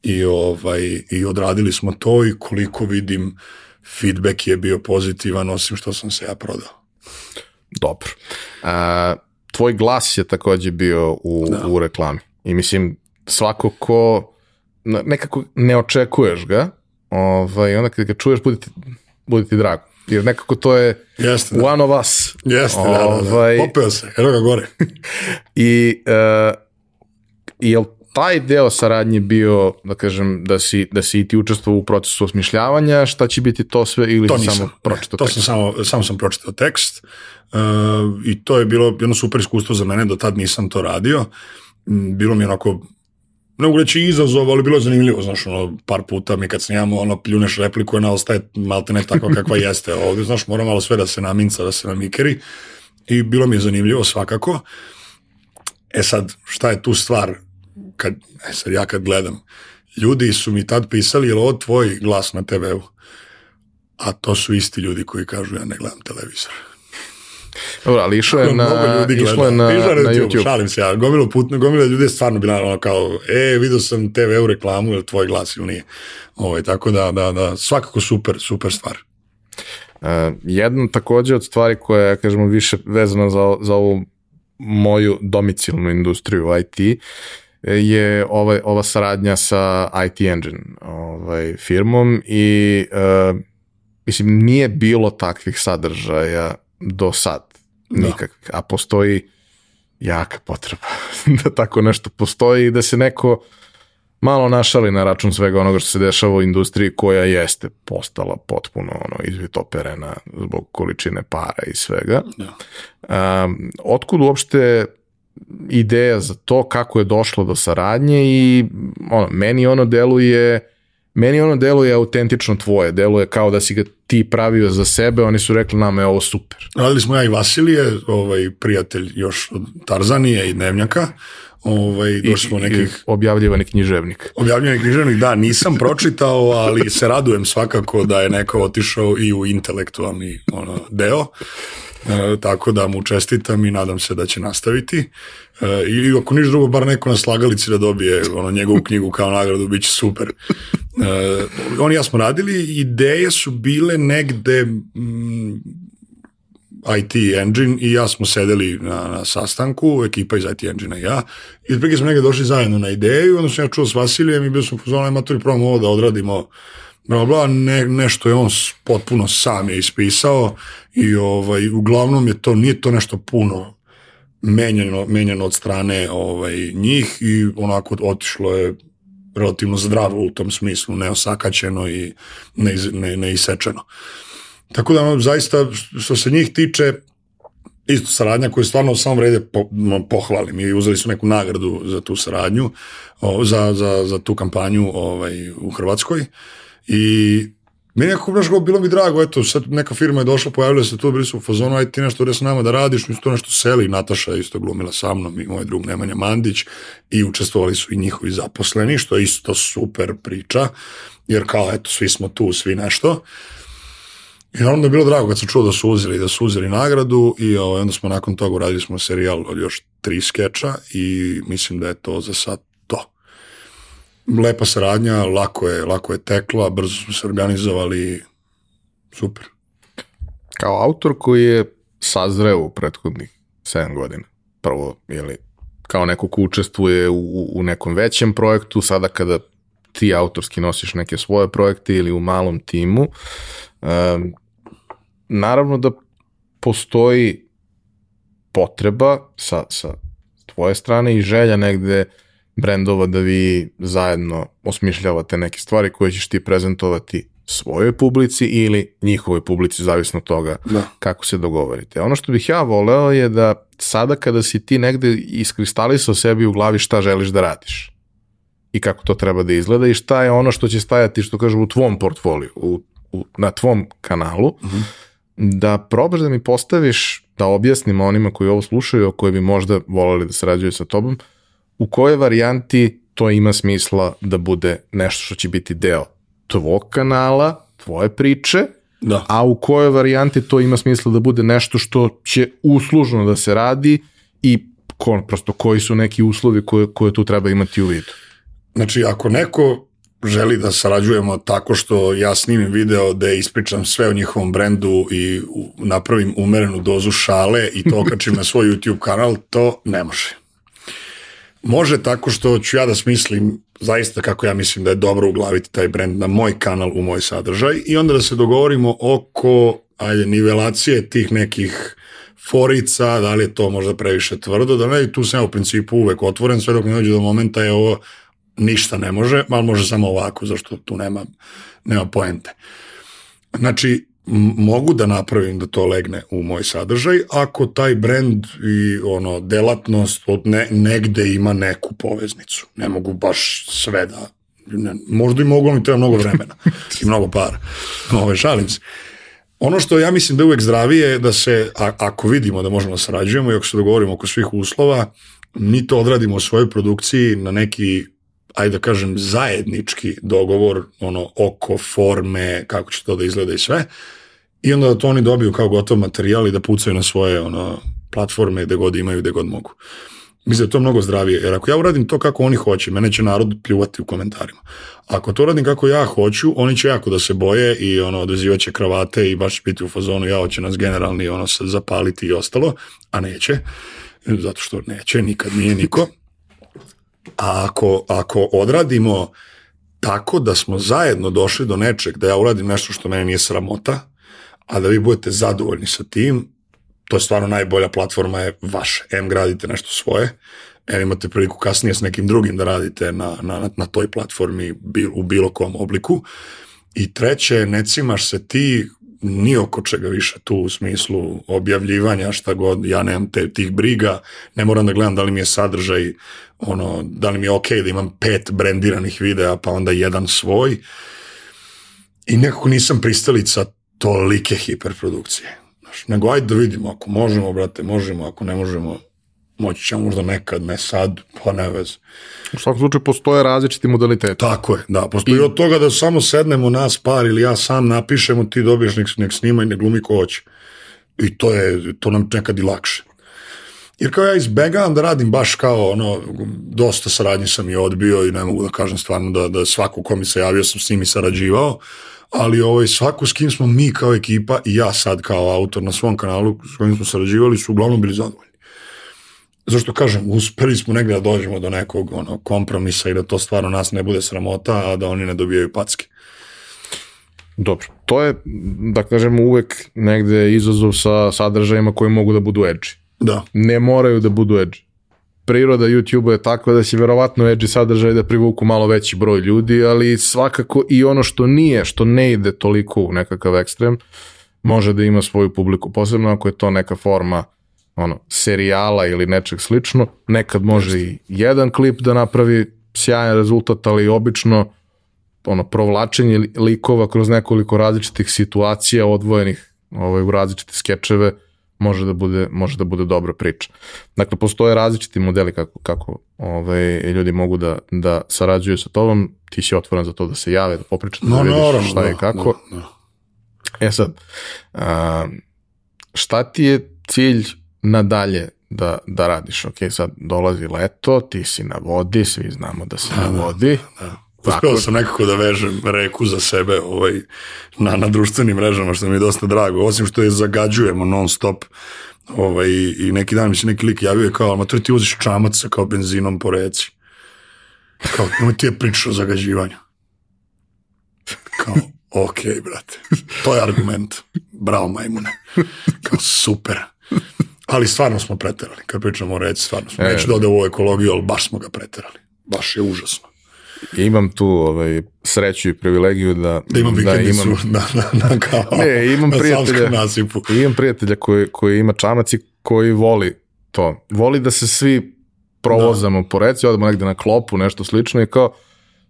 i, ovaj, i odradili smo to i koliko vidim feedback je bio pozitivan osim što sam se ja prodao. Dobro. A, tvoj glas je takođe bio u, da. u reklami. I mislim, svako ko nekako ne očekuješ ga, ovaj, onda kad ga čuješ, bude ti, bude ti drago. Jer nekako to je Jeste, da. one of us. Jeste, ovaj, da, da, da. Ovaj, Popeo se, evo ga gore. I uh, jel taj deo saradnje bio, da kažem, da si, da si i ti učestvovao u procesu osmišljavanja, šta će biti to sve ili to nisam, samo pročitao to tekst? sam samo, samo sam pročitao tekst uh, i to je bilo jedno super iskustvo za mene, do tad nisam to radio. Bilo mi onako ne mogu reći izazov, ali bilo je zanimljivo, znaš, ono, par puta mi kad snijamo, ono, pljuneš repliku, ona ostaje malte ne takva kakva jeste ovde, znaš, mora malo sve da se naminca, da se namikeri i bilo mi je zanimljivo svakako. E sad, šta je tu stvar? Kad, e sad ja kad gledam, ljudi su mi tad pisali, je li ovo tvoj glas na TV-u? A to su isti ljudi koji kažu ja ne gledam televizor. Dobro, ali išlo je na, išlo je na, na, na YouTube. Šalim se ja, gomilo putno, gomilo ljudi je stvarno bila ono kao, e, vidio sam TV u reklamu, ili tvoj glas ili nije. Ovaj, tako da, da, da, svakako super, super stvar. Uh, jedna takođe od stvari koja je, kažemo, više vezana za, za ovu moju domicilnu industriju IT je ovaj, ova saradnja sa IT Engine ovaj, firmom i uh, mislim nije bilo takvih sadržaja do sad. Da. Nikakvih. Da. A postoji jaka potreba da tako nešto postoji i da se neko malo našali na račun svega onoga što se dešava u industriji koja jeste postala potpuno ono izvitoperena zbog količine para i svega. Da. Um, otkud uopšte ideja za to kako je došlo do saradnje i ono, meni ono deluje meni ono deluje autentično tvoje, deluje kao da si ga ti pravio za sebe, oni su rekli nama je ovo super. Radili smo ja i Vasilije, ovaj, prijatelj još od Tarzanije i Dnevnjaka, ovaj, došli smo nekih... Objavljivani književnik. Objavljivani književnik, da, nisam pročitao, ali se radujem svakako da je neko otišao i u intelektualni ono, deo. E, tako da mu čestitam i nadam se da će nastaviti. E, I ako niš drugo, bar neko na slagalici da dobije ono, njegovu knjigu kao nagradu, bit će super. E, oni ja smo radili, ideje su bile negde mm, IT Engine i ja smo sedeli na, na sastanku, ekipa iz IT Engine i ja, i otprilike smo negde došli zajedno na ideju, onda sam ja čuo s Vasilijem i bio sam pozvano, maturi, probamo ovo da odradimo bla, bla, ne, nešto je on potpuno sam je ispisao i ovaj, uglavnom je to, nije to nešto puno menjano, menjano od strane ovaj, njih i onako otišlo je relativno zdravo u tom smislu, neosakaćeno i ne, ne, ne isečeno. Tako da zaista što se njih tiče isto saradnja koju stvarno u samom rede po, pohvalim i uzeli su neku nagradu za tu saradnju, o, za, za, za tu kampanju ovaj, u Hrvatskoj i meni je kako bilo mi drago, eto, sad neka firma je došla, pojavila se tu, bili su u fazonu, aj ti nešto ide s nama da radiš, mi su to nešto seli, Nataša isto glumila sa mnom i moj drug Nemanja Mandić i učestvovali su i njihovi zaposleni, što je isto super priča, jer kao, eto, svi smo tu, svi nešto. I naravno je bilo drago kad sam čuo da su uzeli, da su uzeli nagradu i ovaj, onda smo nakon toga uradili smo serijal od još tri skeča i mislim da je to za sad. Lepa saradnja, lako je, lako je tekla, brzo smo se organizovali, super. Kao autor koji je sazreo u prethodnih 7 godina, prvo, ili kao neko ko učestvuje u, u nekom većem projektu, sada kada ti autorski nosiš neke svoje projekte ili u malom timu, um, naravno da postoji potreba sa, sa tvoje strane i želja negde brendova da vi zajedno osmišljavate neke stvari koje ćeš ti prezentovati svojoj publici ili njihovoj publici, zavisno od toga da. kako se dogovorite. Ono što bih ja voleo je da sada kada si ti negde iskristalisao sebi u glavi šta želiš da radiš i kako to treba da izgleda i šta je ono što će stajati, što kažem, u tvom portfoliju, u, u, na tvom kanalu, uh mhm. -huh da probaš da mi postaviš, da objasnim onima koji ovo slušaju, koji bi možda volali da sarađuju sa tobom, u kojoj varijanti to ima smisla da bude nešto što će biti deo tvog kanala, tvoje priče, da. a u kojoj varijanti to ima smisla da bude nešto što će uslužno da se radi i ko, prosto koji su neki uslovi koje, koje tu treba imati u vidu. Znači, ako neko želi da sarađujemo tako što ja snimim video da ispričam sve o njihovom brendu i napravim umerenu dozu šale i to okačim na svoj YouTube kanal, to ne može. Može tako što ću ja da smislim zaista kako ja mislim da je dobro uglaviti taj brend na moj kanal, u moj sadržaj i onda da se dogovorimo oko ajde, nivelacije tih nekih forica, da li je to možda previše tvrdo, da ne, tu sam ja u principu uvek otvoren, sve dok mi dođe do momenta je ovo ništa ne može, ali može samo ovako, zašto tu nema, nema poente. Znači, mogu da napravim da to legne u moj sadržaj ako taj brend i ono delatnost od ne, negde ima neku poveznicu. Ne mogu baš sve da ne, možda i mogu, mi treba mnogo vremena i mnogo para. Ove, šalim se. Ono što ja mislim da je uvek zdravije je da se, a, ako vidimo da možemo da sarađujemo i ako se dogovorimo oko svih uslova, mi to odradimo u svojoj produkciji na neki ajde da kažem, zajednički dogovor ono, oko forme, kako će to da izgleda i sve. I onda da to oni dobiju kao gotov materijal i da pucaju na svoje ono, platforme gde god imaju, gde god mogu. Mislim da je to mnogo zdravije, jer ako ja uradim to kako oni hoće, mene će narod pljuvati u komentarima. Ako to radim kako ja hoću, oni će jako da se boje i ono, odazivaće kravate i baš biti u fazonu, ja hoće nas generalni ono, zapaliti i ostalo, a neće, zato što neće, nikad nije niko. A ako, ako odradimo tako da smo zajedno došli do nečeg, da ja uradim nešto što meni nije sramota, a da vi budete zadovoljni sa tim, to je stvarno najbolja platforma je vaše. M gradite nešto svoje, M imate priliku kasnije s nekim drugim da radite na, na, na toj platformi bil, u bilo kom obliku. I treće, ne cimaš se ti ni oko čega više tu u smislu objavljivanja šta god, ja nemam te, tih briga, ne moram da gledam da li mi je sadržaj, ono, da li mi je ok da imam pet brendiranih videa pa onda jedan svoj i nekako nisam pristalica tolike hiperprodukcije. Znaš, nego ajde da vidimo, ako možemo, brate, možemo, ako ne možemo, moći ćemo možda nekad, ne sad, pa ne vez. U svakom slučaju postoje različiti modaliteti. Tako je, da, postoji I... od toga da samo sednemo nas par ili ja sam napišemo, ti dobiješ nek, nek snima i ne glumi ko hoće. I to je, to nam nekad i lakše. Jer kao ja izbegavam da radim baš kao ono, dosta saradnje sam i odbio i ne mogu da kažem stvarno da, da svako ko mi se javio sam s njim i sarađivao, ali ovaj, svako s kim smo mi kao ekipa i ja sad kao autor na svom kanalu s kojim smo sarađivali su uglavnom bili zadovoljni. Zašto kažem, uspeli smo negde da dođemo do nekog ono, kompromisa i da to stvarno nas ne bude sramota, a da oni ne dobijaju packe. Dobro, to je, da kažemo, uvek negde izazov sa sadržajima koji mogu da budu edgy. Da. Ne moraju da budu edgy. Priroda YouTube-a je takva da će verovatno edgy sadržaj da privuku malo veći broj ljudi, ali svakako i ono što nije, što ne ide toliko u nekakav ekstrem, može da ima svoju publiku, posebno ako je to neka forma ono, serijala ili nečeg slično, nekad može i jedan klip da napravi sjajan rezultat, ali obično ono, provlačenje likova kroz nekoliko različitih situacija odvojenih ovaj, u različite skečeve može da bude, može da bude dobra priča. Dakle, postoje različiti modeli kako, kako ovaj, ljudi mogu da, da sarađuju sa tobom, ti si otvoren za to da se jave, da popričate, no, da vidiš naravno, šta je da, kako. Da, da. E sad, a, šta ti je cilj nadalje da, da radiš. Ok, sad dolazi leto, ti si na vodi, svi znamo da si da, na vodi. Da, da. Uspeo sam nekako da vežem reku za sebe ovaj, na, na društvenim mrežama, što mi je dosta drago. Osim što je zagađujemo non stop ovaj, i neki dan mi se neki lik javio kao, ma to ti uziš čamac sa kao benzinom po reci. Kao, nemoj ti je priča o zagađivanju. Kao, ok, brate. To je argument. Bravo, majmune. Kao, super. Ali stvarno smo preterali, kad pričamo o reci, stvarno smo. E, Neću da ode u ekologiju, ali baš smo ga preterali. Baš je užasno. Imam tu ovaj, sreću i privilegiju da, da imam da imam, na, na, na, kao, ne, imam prijatelja, imam prijatelja koji, koji ima čamac i koji voli to. Voli da se svi provozamo da. po reci, odemo negde na klopu, nešto slično i kao,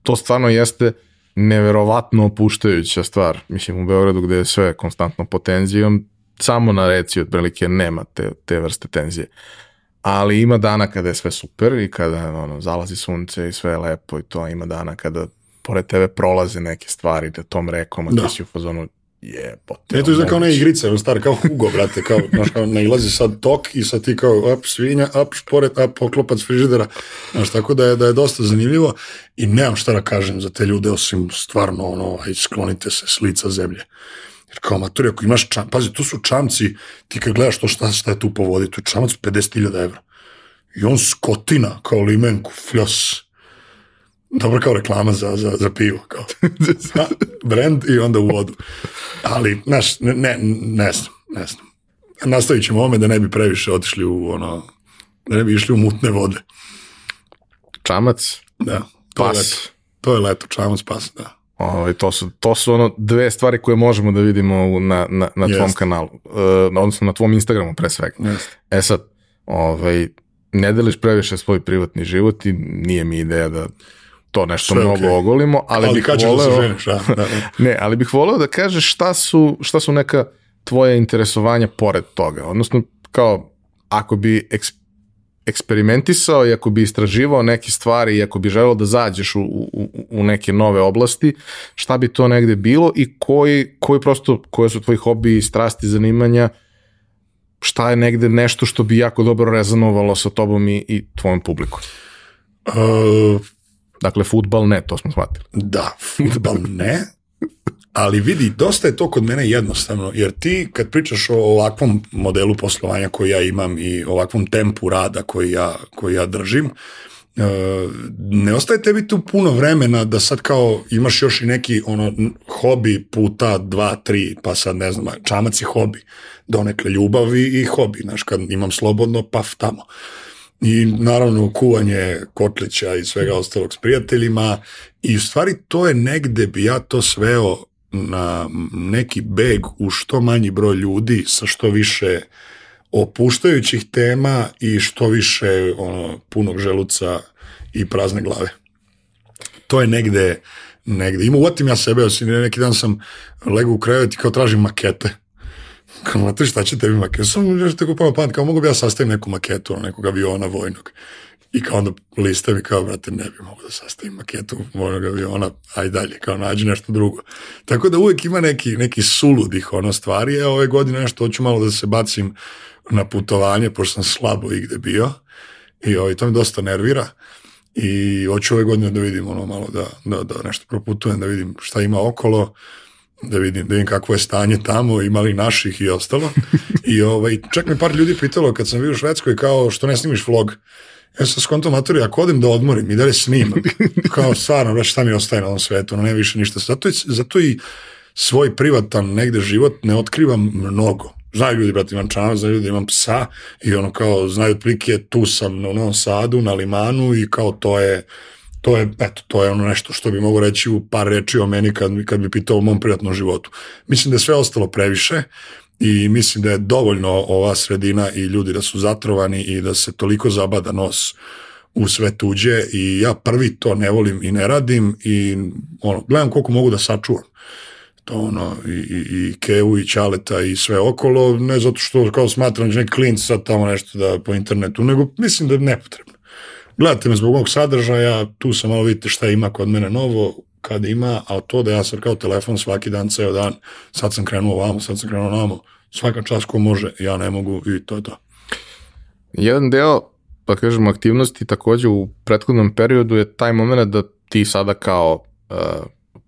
to stvarno jeste neverovatno opuštajuća stvar. Mislim, u Beogradu gde je sve konstantno pod tenzijom, samo na reci otprilike nema te, te vrste tenzije. Ali ima dana kada je sve super i kada ono, zalazi sunce i sve je lepo i to ima dana kada pored tebe prolaze neke stvari da tom rekom, a da. ti si u fazonu jebote. E, to je kao ne igrica, on star, kao Hugo, brate, kao, znaš, kao nailazi sad tok i sad ti kao, up, svinja, up, šporet, up, poklopac frižidera, znaš, tako da je, da je dosta zanimljivo i nemam šta da kažem za te ljude, osim stvarno, ono, aj, sklonite se s lica zemlje. Jer kao maturi, ako imaš čam, pazi, tu su čamci, ti kad gledaš to šta, šta je tu po vodi, tu je čamac 50.000 evra. I on skotina, kao limenku, fljos. Dobro kao reklama za, za, za pivo, kao. Da, brand i onda u vodu. Ali, znaš, ne, ne, ne znam, ne znam. Nastavit ćemo ome da ne bi previše otišli u, ono, da ne bi išli u mutne vode. Čamac, da, to pas. Je leto. To je leto, čamac, pas, da. Ovaj, to, su, to su ono dve stvari koje možemo da vidimo na, na, na tvom Jest. kanalu, uh, odnosno na tvom Instagramu pre svega. Jest. E sad, ovaj, ne deliš previše svoj privatni život i nije mi ideja da to nešto Sve mnogo okay. ogolimo, ali, ali bih voleo... Da ženiš, da, da, da. ne, ali bih voleo da kažeš šta su, šta su neka tvoja interesovanja pored toga, odnosno kao ako bi eksp eksperimentisao i ako bi istraživao neke stvari i ako bi želeo da zađeš u, u, u neke nove oblasti, šta bi to negde bilo i koji, koji prosto, koje su tvoji hobi, strasti, zanimanja, šta je negde nešto što bi jako dobro rezonovalo sa tobom i, i tvojom publikom? Uh, dakle, futbal ne, to smo shvatili. Da, futbal ne, Ali vidi, dosta je to kod mene jednostavno, jer ti kad pričaš o ovakvom modelu poslovanja koji ja imam i ovakvom tempu rada koji ja, koji ja držim, e, ne ostaje tebi tu puno vremena da sad kao imaš još i neki ono hobi puta dva, tri, pa sad ne znam, čamac je hobi, donekle ljubav i, i hobi, znaš, kad imam slobodno, paf tamo. I naravno kuvanje kotlića i svega ostalog s prijateljima i u stvari to je negde bi ja to sveo na neki beg u što manji broj ljudi sa što više opuštajućih tema i što više ono, punog želuca i prazne glave. To je negde, negde. Ima uvatim ja sebe, osim neki dan sam legu u krevet i kao tražim makete. Kao, znate šta će tebi maketu? Sam nešto tako pamet, kao mogu bi ja sastavim neku maketu nekog aviona vojnog. I kao onda lista mi kao, brate, ne bi mogu da sastavim maketu vojnog aviona, aj dalje, kao nađi nešto drugo. Tako da uvek ima neki, neki suludih ono stvari, a ove godine nešto hoću malo da se bacim na putovanje, pošto sam slabo igde bio i ovaj, to me dosta nervira i hoću ove godine da vidim ono malo da, da, da nešto proputujem, da vidim šta ima okolo, da vidim, da vidim kakvo je stanje tamo, imali naših i ostalo. I ovaj, čak me par ljudi pitalo kad sam bio u Švedskoj kao što ne snimiš vlog. Ja sam skonto maturi, ako odem da odmorim i dalje snimam, kao stvarno, već šta mi ostaje na ovom svetu, ono, ne više ništa. Zato, zato i svoj privatan negde život ne otkrivam mnogo. Znaju ljudi, brate, imam čana, znaju ljudi, imam psa i ono kao, znaju otprilike, tu sam u Novom Sadu, na Limanu i kao to je, to je, eto, to je ono nešto što bi mogu reći u par reči o meni kad, kad bi pitao o mom prijatnom životu. Mislim da je sve ostalo previše i mislim da je dovoljno ova sredina i ljudi da su zatrovani i da se toliko zabada nos u sve tuđe. I ja prvi to ne volim i ne radim i ono, gledam koliko mogu da sačuvam. To ono, i, i, i Kevu i Čaleta i sve okolo, ne zato što kao smatram da neki klinc sad tamo nešto da po internetu, nego mislim da je nepotrebno. Gledajte me zbog ovog sadržaja, tu sam malo vidite šta ima kod mene novo, kad ima, a to da ja sam kao telefon svaki dan, ceo dan, sad sam krenuo ovamo, sad sam krenuo namo, svaka čast ko može, ja ne mogu i to je to. Jedan deo, pa kažemo, aktivnosti takođe u prethodnom periodu je taj moment da ti sada kao uh,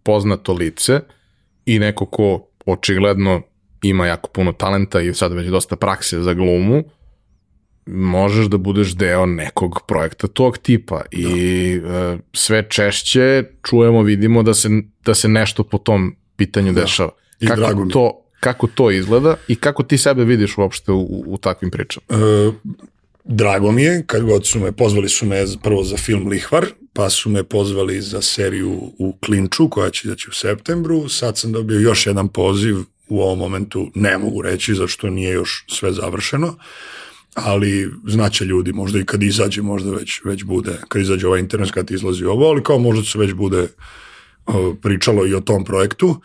poznato lice i neko ko očigledno ima jako puno talenta i sad već dosta prakse za glumu, možeš da budeš deo nekog projekta tog tipa i da. uh, sve češće čujemo, vidimo da se, da se nešto po tom pitanju da. dešava. I kako drago to, kako to izgleda i kako ti sebe vidiš uopšte u, u takvim pričama? E, drago mi je, kad god su me, pozvali su me prvo za film Lihvar, pa su me pozvali za seriju u Klinču, koja će izaći u septembru, sad sam dobio još jedan poziv, u ovom momentu ne mogu reći, zašto nije još sve završeno, ali znaće ljudi, možda i kad izađe, možda već, već bude, kad izađe ovaj internet, kad izlazi ovo, ali kao možda se već bude pričalo i o tom projektu.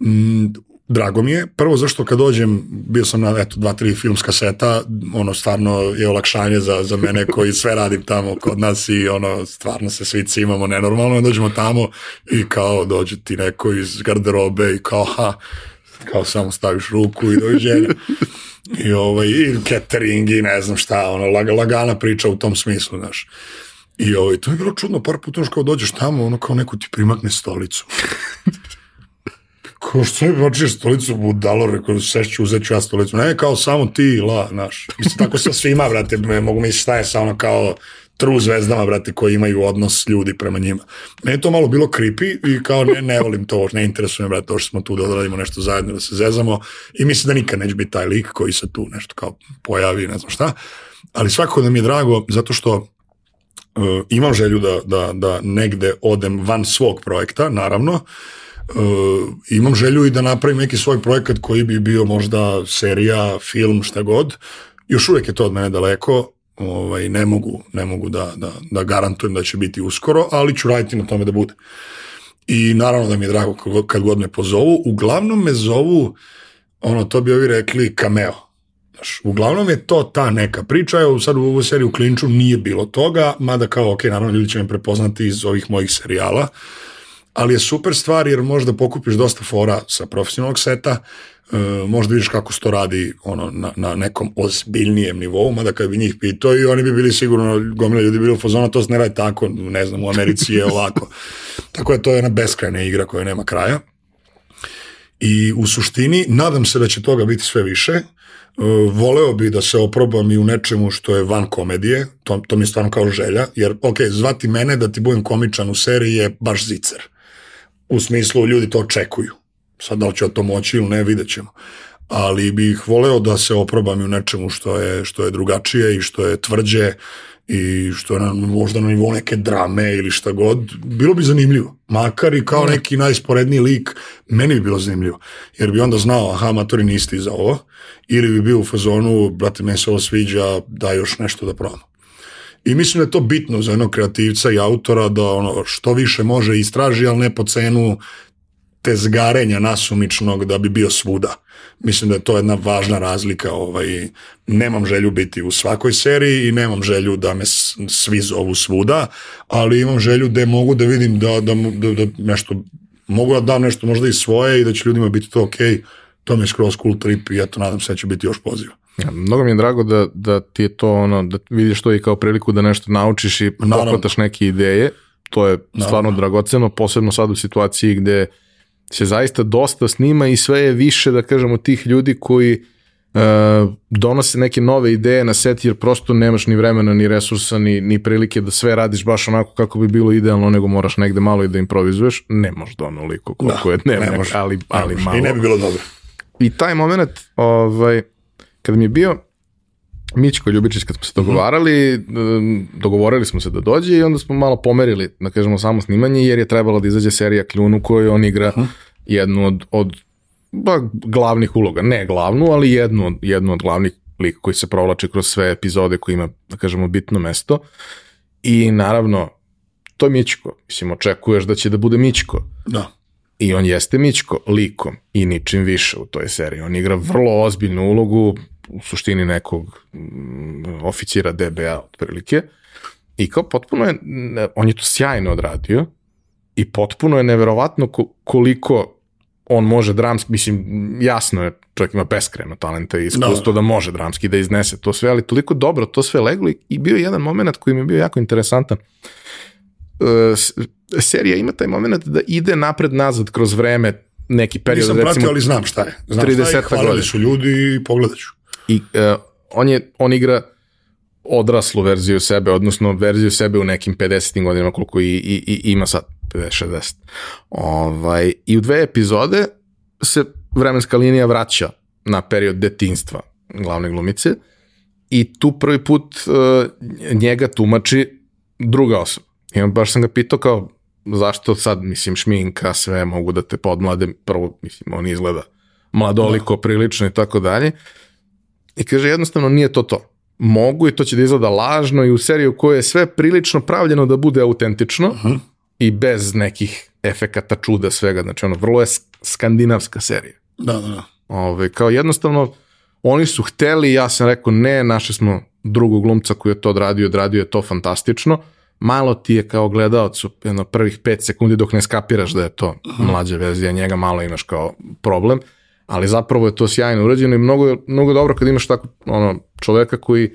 Mm, drago mi je. Prvo zašto kad dođem, bio sam na eto, dva, tri filmska seta, ono stvarno je olakšanje za, za mene koji sve radim tamo kod nas i ono stvarno se svi cimamo nenormalno. Dođemo tamo i kao dođe ti neko iz garderobe i kao ha, kao samo staviš ruku i dođenja. I, ovaj, i catering i ne znam šta, ono, lag, lagana priča u tom smislu, znaš. I ovaj, to je bilo čudno, par puta kao dođeš tamo, ono kao neko ti primakne stolicu. Ko što mi počeš stolicu budalo, rekao, sešću, uzet ću ja stolicu. Ne, kao samo ti, la, znaš. Mislim, tako sa svima, brate, me, mogu misliti šta je sa ono kao tru zvezdama, brate, koji imaju odnos ljudi prema njima. Meni je to malo bilo creepy i kao ne, ne volim to, ne interesuje me, brate, to što smo tu da odradimo nešto zajedno, da se zezamo i mislim da nikad neće biti taj lik koji se tu nešto kao pojavi, ne znam šta. Ali svakako da mi je drago, zato što uh, imam želju da, da, da negde odem van svog projekta, naravno, Uh, imam želju i da napravim neki svoj projekat koji bi bio možda serija, film, šta god. Još uvijek je to od mene daleko, ovaj, ne mogu, ne mogu da, da, da garantujem da će biti uskoro, ali ću raditi na tome da bude. I naravno da mi je drago kad god me pozovu. Uglavnom me zovu, ono, to bi ovi rekli cameo. Znaš, uglavnom je to ta neka priča, evo sad u ovoj seriji u Klinču nije bilo toga, mada kao, ok, naravno ljudi će me prepoznati iz ovih mojih serijala, ali je super stvar jer možda pokupiš dosta fora sa profesionalnog seta, možda vidiš kako se to radi ono, na, na nekom ozbiljnijem nivou, mada kad bi njih pitao i oni bi bili sigurno, gomila ljudi bili u fazonu, to se ne radi tako, ne znam, u Americi je ovako. tako je to je jedna beskrajna igra koja nema kraja. I u suštini, nadam se da će toga biti sve više, e, voleo bi da se oprobam i u nečemu što je van komedije, to, to mi je stvarno kao želja, jer, ok, zvati mene da ti budem komičan u seriji je baš zicer u smislu ljudi to očekuju. Sad da li ću to moći ili ne, vidjet ćemo. Ali bih voleo da se oprobam u nečemu što je, što je drugačije i što je tvrđe i što je na, možda na nivou neke drame ili šta god, bilo bi zanimljivo. Makar i kao neki najsporedniji lik, meni bi bilo zanimljivo. Jer bi onda znao, aha, matori niste za ovo, ili bi bio u fazonu, brate, meni se ovo sviđa, da još nešto da probamo. I mislim da je to bitno za jednog kreativca i autora da ono što više može istraži, ali ne po cenu tezgarenja nasumičnog da bi bio svuda. Mislim da je to jedna važna razlika. Ovaj, nemam želju biti u svakoj seriji i nemam želju da me svi zovu svuda, ali imam želju da mogu da vidim da, da, da, da nešto, mogu da dam nešto možda i svoje i da će ljudima biti to ok, to mi je skroz cool trip i eto nadam se da će biti još poziva. Ja, mnogo mi je drago da, da ti je to ono, da vidiš to i kao priliku da nešto naučiš i pohvataš neke ideje. To je Naravno. stvarno dragoceno, posebno sad u situaciji gde se zaista dosta snima i sve je više, da kažemo, tih ljudi koji uh, donose neke nove ideje na set jer prosto nemaš ni vremena, ni resursa, ni, ni prilike da sve radiš baš onako kako bi bilo idealno, nego moraš negde malo i da improvizuješ. Ne možda onoliko koliko da, je dnevno, ne ali, ali malo. I ne bi bilo dobro. I taj moment, ovaj, kada mi je bio Mićko Ljubičić kad smo se mhm. dogovarali, dogovorili smo se da dođe i onda smo malo pomerili, da kažemo, samo snimanje, jer je trebalo da izađe serija Kljunu koju on igra jednu od, od ba, glavnih uloga. Ne glavnu, ali jednu, od, jednu od glavnih lika koji se provlači kroz sve epizode koji ima, da kažemo, bitno mesto. I naravno, to je Mićko. Mislim, očekuješ da će da bude Mićko. Da. I on jeste Mićko likom i ničim više u toj seriji. On igra vrlo ozbiljnu ulogu, u suštini nekog mm, oficira DBA otprilike. I kao potpuno je, on je to sjajno odradio i potpuno je neverovatno koliko on može dramski, mislim, jasno je, čovjek ima beskreno talenta i iskustvo da. da može dramski da iznese to sve, ali toliko dobro to sve leglo i bio jedan moment koji mi je bio jako interesantan. E, serija ima taj moment da ide napred-nazad kroz vreme neki period. Nisam recimo, pratio, ali znam šta je. Znam 30 šta je, hvalili su ljudi i pogledat ću. I uh, on, je, on igra odraslu verziju sebe, odnosno verziju sebe u nekim 50. godinama koliko i, i, i ima sad 50-60. Ovaj, I u dve epizode se vremenska linija vraća na period detinstva glavne glumice i tu prvi put uh, njega tumači druga osoba. I on baš sam ga pitao kao zašto sad, mislim, šminka, sve mogu da te podmlade, prvo, mislim, on izgleda mladoliko, da. prilično i tako dalje. I kaže, jednostavno nije to to. Mogu i to će da izgleda lažno i u seriji u kojoj je sve prilično pravljeno da bude autentično uh -huh. i bez nekih efekata čuda svega. Znači, ono, vrlo je skandinavska serija. Da, da, da. Ove, kao jednostavno, oni su hteli, ja sam rekao ne, našli smo drugog glumca koji je to odradio, odradio je to fantastično. Malo ti je kao gledalac jedno prvih 5 sekundi dok ne skapiraš da je to mlađa verzija njega, malo imaš kao problem ali zapravo je to sjajno urađeno i mnogo, mnogo dobro kad imaš tako ono, čoveka koji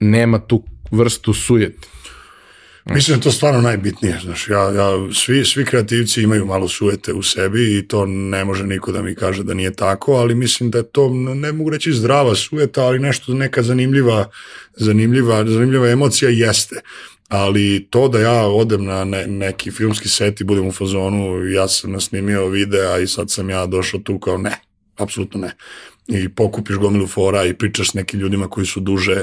nema tu vrstu sujeti. Mislim da to stvarno najbitnije, znaš, ja, ja, svi, svi kreativci imaju malo sujete u sebi i to ne može niko da mi kaže da nije tako, ali mislim da je to, ne mogu reći zdrava sujeta, ali nešto, neka zanimljiva, zanimljiva, zanimljiva emocija jeste ali to da ja odem na ne, neki filmski set i budem u fazonu, ja sam nasnimio videa i sad sam ja došao tu kao ne, apsolutno ne. I pokupiš gomilu fora i pričaš s nekim ljudima koji su duže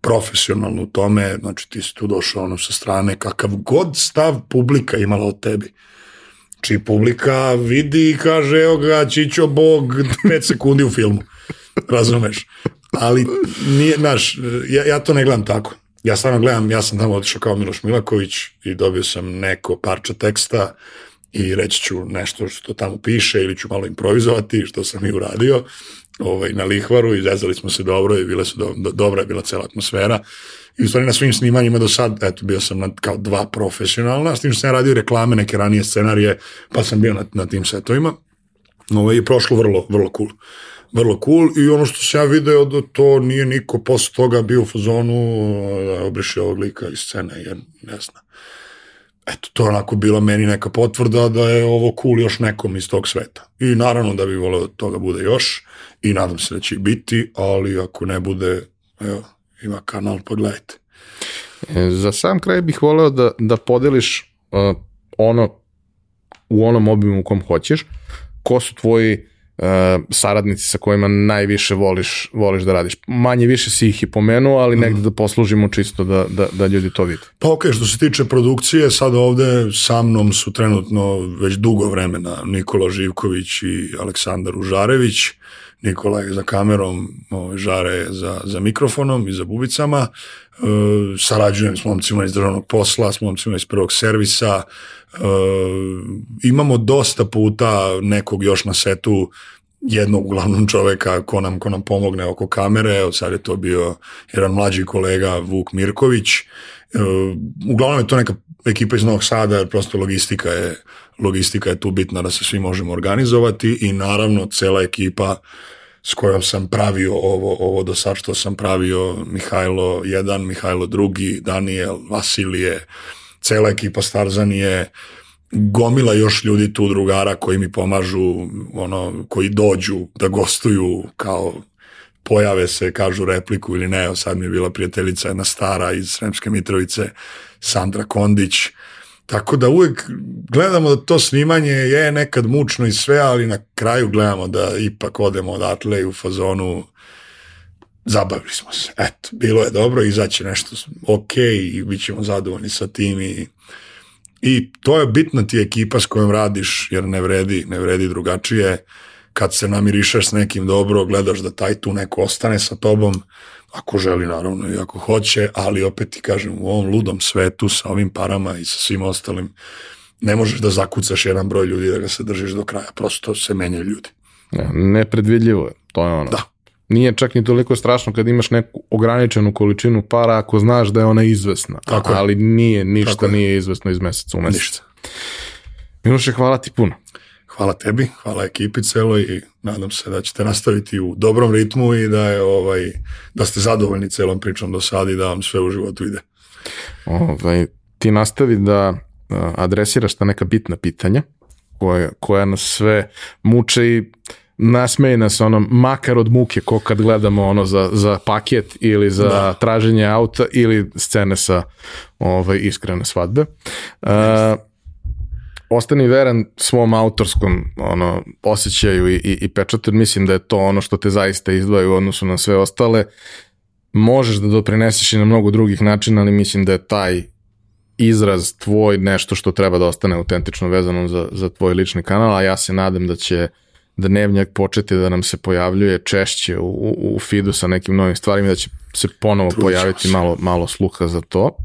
profesionalno u tome, znači ti si tu došao ono sa strane, kakav god stav publika imala od tebi. Či znači, publika vidi i kaže, evo ga, Čićo Bog, 5 sekundi u filmu. Razumeš? Ali nije, znaš, ja, ja to ne gledam tako ja stvarno gledam, ja sam tamo otišao kao Miloš Milaković i dobio sam neko parče teksta i reći ću nešto što tamo piše ili ću malo improvizovati, što sam i uradio ovaj, na lihvaru i zezali smo se dobro i bile su do, do, dobra je bila cela atmosfera. I u stvari na svim snimanjima do sad, eto, bio sam na, kao dva profesionalna, s tim što sam radio reklame, neke ranije scenarije, pa sam bio na, na tim setovima. Ovo je prošlo vrlo, vrlo cool vrlo cool i ono što sam ja video da to nije niko posle toga bio u fazonu da obriše ovog lika iz scene jer ne znam. Eto, to je onako bila meni neka potvrda da je ovo cool još nekom iz tog sveta. I naravno da bi voleo da toga bude još i nadam se da će biti, ali ako ne bude, evo, ima kanal, pogledajte. E, za sam kraj bih voleo da, da podeliš uh, ono u onom obimu u kom hoćeš, ko su tvoji saradnici sa kojima najviše voliš, voliš da radiš. Manje više si ih i pomenuo, ali negde da poslužimo čisto da, da, da ljudi to vide. Pa ok, što se tiče produkcije, sad ovde sa mnom su trenutno već dugo vremena Nikola Živković i Aleksandar Užarević. Nikola je za kamerom, ovaj, Žare za, za mikrofonom i za bubicama. E, sarađujem s momcima iz državnog posla, s momcima iz prvog servisa. E, imamo dosta puta nekog još na setu jednog uglavnom čoveka ko nam, ko nam pomogne oko kamere, evo sad je to bio jedan mlađi kolega Vuk Mirković, e, uglavnom je to neka ekipa iz Novog Sada, prosto logistika je, logistika je tu bitna da se svi možemo organizovati i naravno cela ekipa s kojom sam pravio ovo, ovo do sad što sam pravio Mihajlo 1, Mihajlo 2, Daniel, Vasilije, cela ekipa Starzan je gomila još ljudi tu drugara koji mi pomažu, ono, koji dođu da gostuju kao pojave se, kažu repliku ili ne, sad mi je bila prijateljica jedna stara iz Sremske Mitrovice, Sandra Kondić, tako da uvek gledamo da to snimanje je nekad mučno i sve, ali na kraju gledamo da ipak odemo odatle i u fazonu zabavili smo se. Eto, bilo je dobro, izaće nešto ok i bit ćemo zadovoljni sa tim i I to je bitna ti ekipa s kojom radiš, jer ne vredi, ne vredi drugačije. Kad se namirišeš s nekim dobro, gledaš da taj tu neko ostane sa tobom, ako želi naravno i ako hoće, ali opet ti kažem, u ovom ludom svetu sa ovim parama i sa svim ostalim, ne možeš da zakucaš jedan broj ljudi da ga se držiš do kraja, prosto se menjaju ljudi. Ja, nepredvidljivo je, to je ono. Da. Nije čak ni toliko strašno kad imaš neku ograničenu količinu para ako znaš da je ona izvesna. Tako je. ali nije, ništa Tako je. nije izvesno iz meseca u mesec. Ništa. Miloše, hvala ti puno. Hvala tebi, hvala ekipi celoj i nadam se da ćete nastaviti u dobrom ritmu i da je ovaj da ste zadovoljni celom pričom do sada i da vam sve u životu ide. Ovaj, ti nastavi da a, adresiraš ta neka bitna pitanja koja, koja nas sve muče i nasmeje nas ono makar od muke ko kad gledamo ono za, za paket ili za Da. traženje auta ili scene sa ovaj, iskrene svadbe. Uh, ostani veran svom autorskom ono osjećaju i, i, i pečatu, mislim da je to ono što te zaista izdvaja u odnosu na sve ostale. Možeš da doprineseš i na mnogo drugih načina, ali mislim da je taj izraz tvoj nešto što treba da ostane autentično vezano za, za tvoj lični kanal, a ja se nadam da će dnevnjak početi da nam se pojavljuje češće u, u, u feedu sa nekim novim stvarima, da će se ponovo Trudit ćemo pojaviti se. malo, malo sluha za to.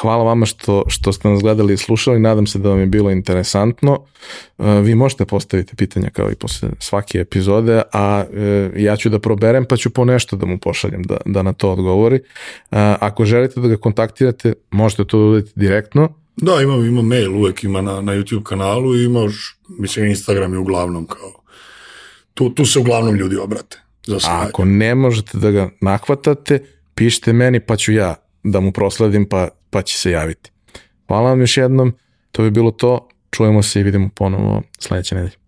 Hvala vama što, što ste nas gledali i slušali, nadam se da vam je bilo interesantno. E, Vi možete postaviti pitanja kao i posle svake epizode, a e, ja ću da proberem pa ću po nešto da mu pošaljem da, da na to odgovori. E, Ako želite da ga kontaktirate, možete to da uradite direktno. Da, imam, imam mail, uvek ima na, na YouTube kanalu i imaš, mislim, Instagram je uglavnom kao, tu, tu se uglavnom ljudi obrate. Za savjet. ako ne možete da ga nahvatate, pišite meni pa ću ja da mu prosledim pa, pa će se javiti. Hvala vam još jednom, to bi bilo to, čujemo se i vidimo ponovo sledeće nedelje.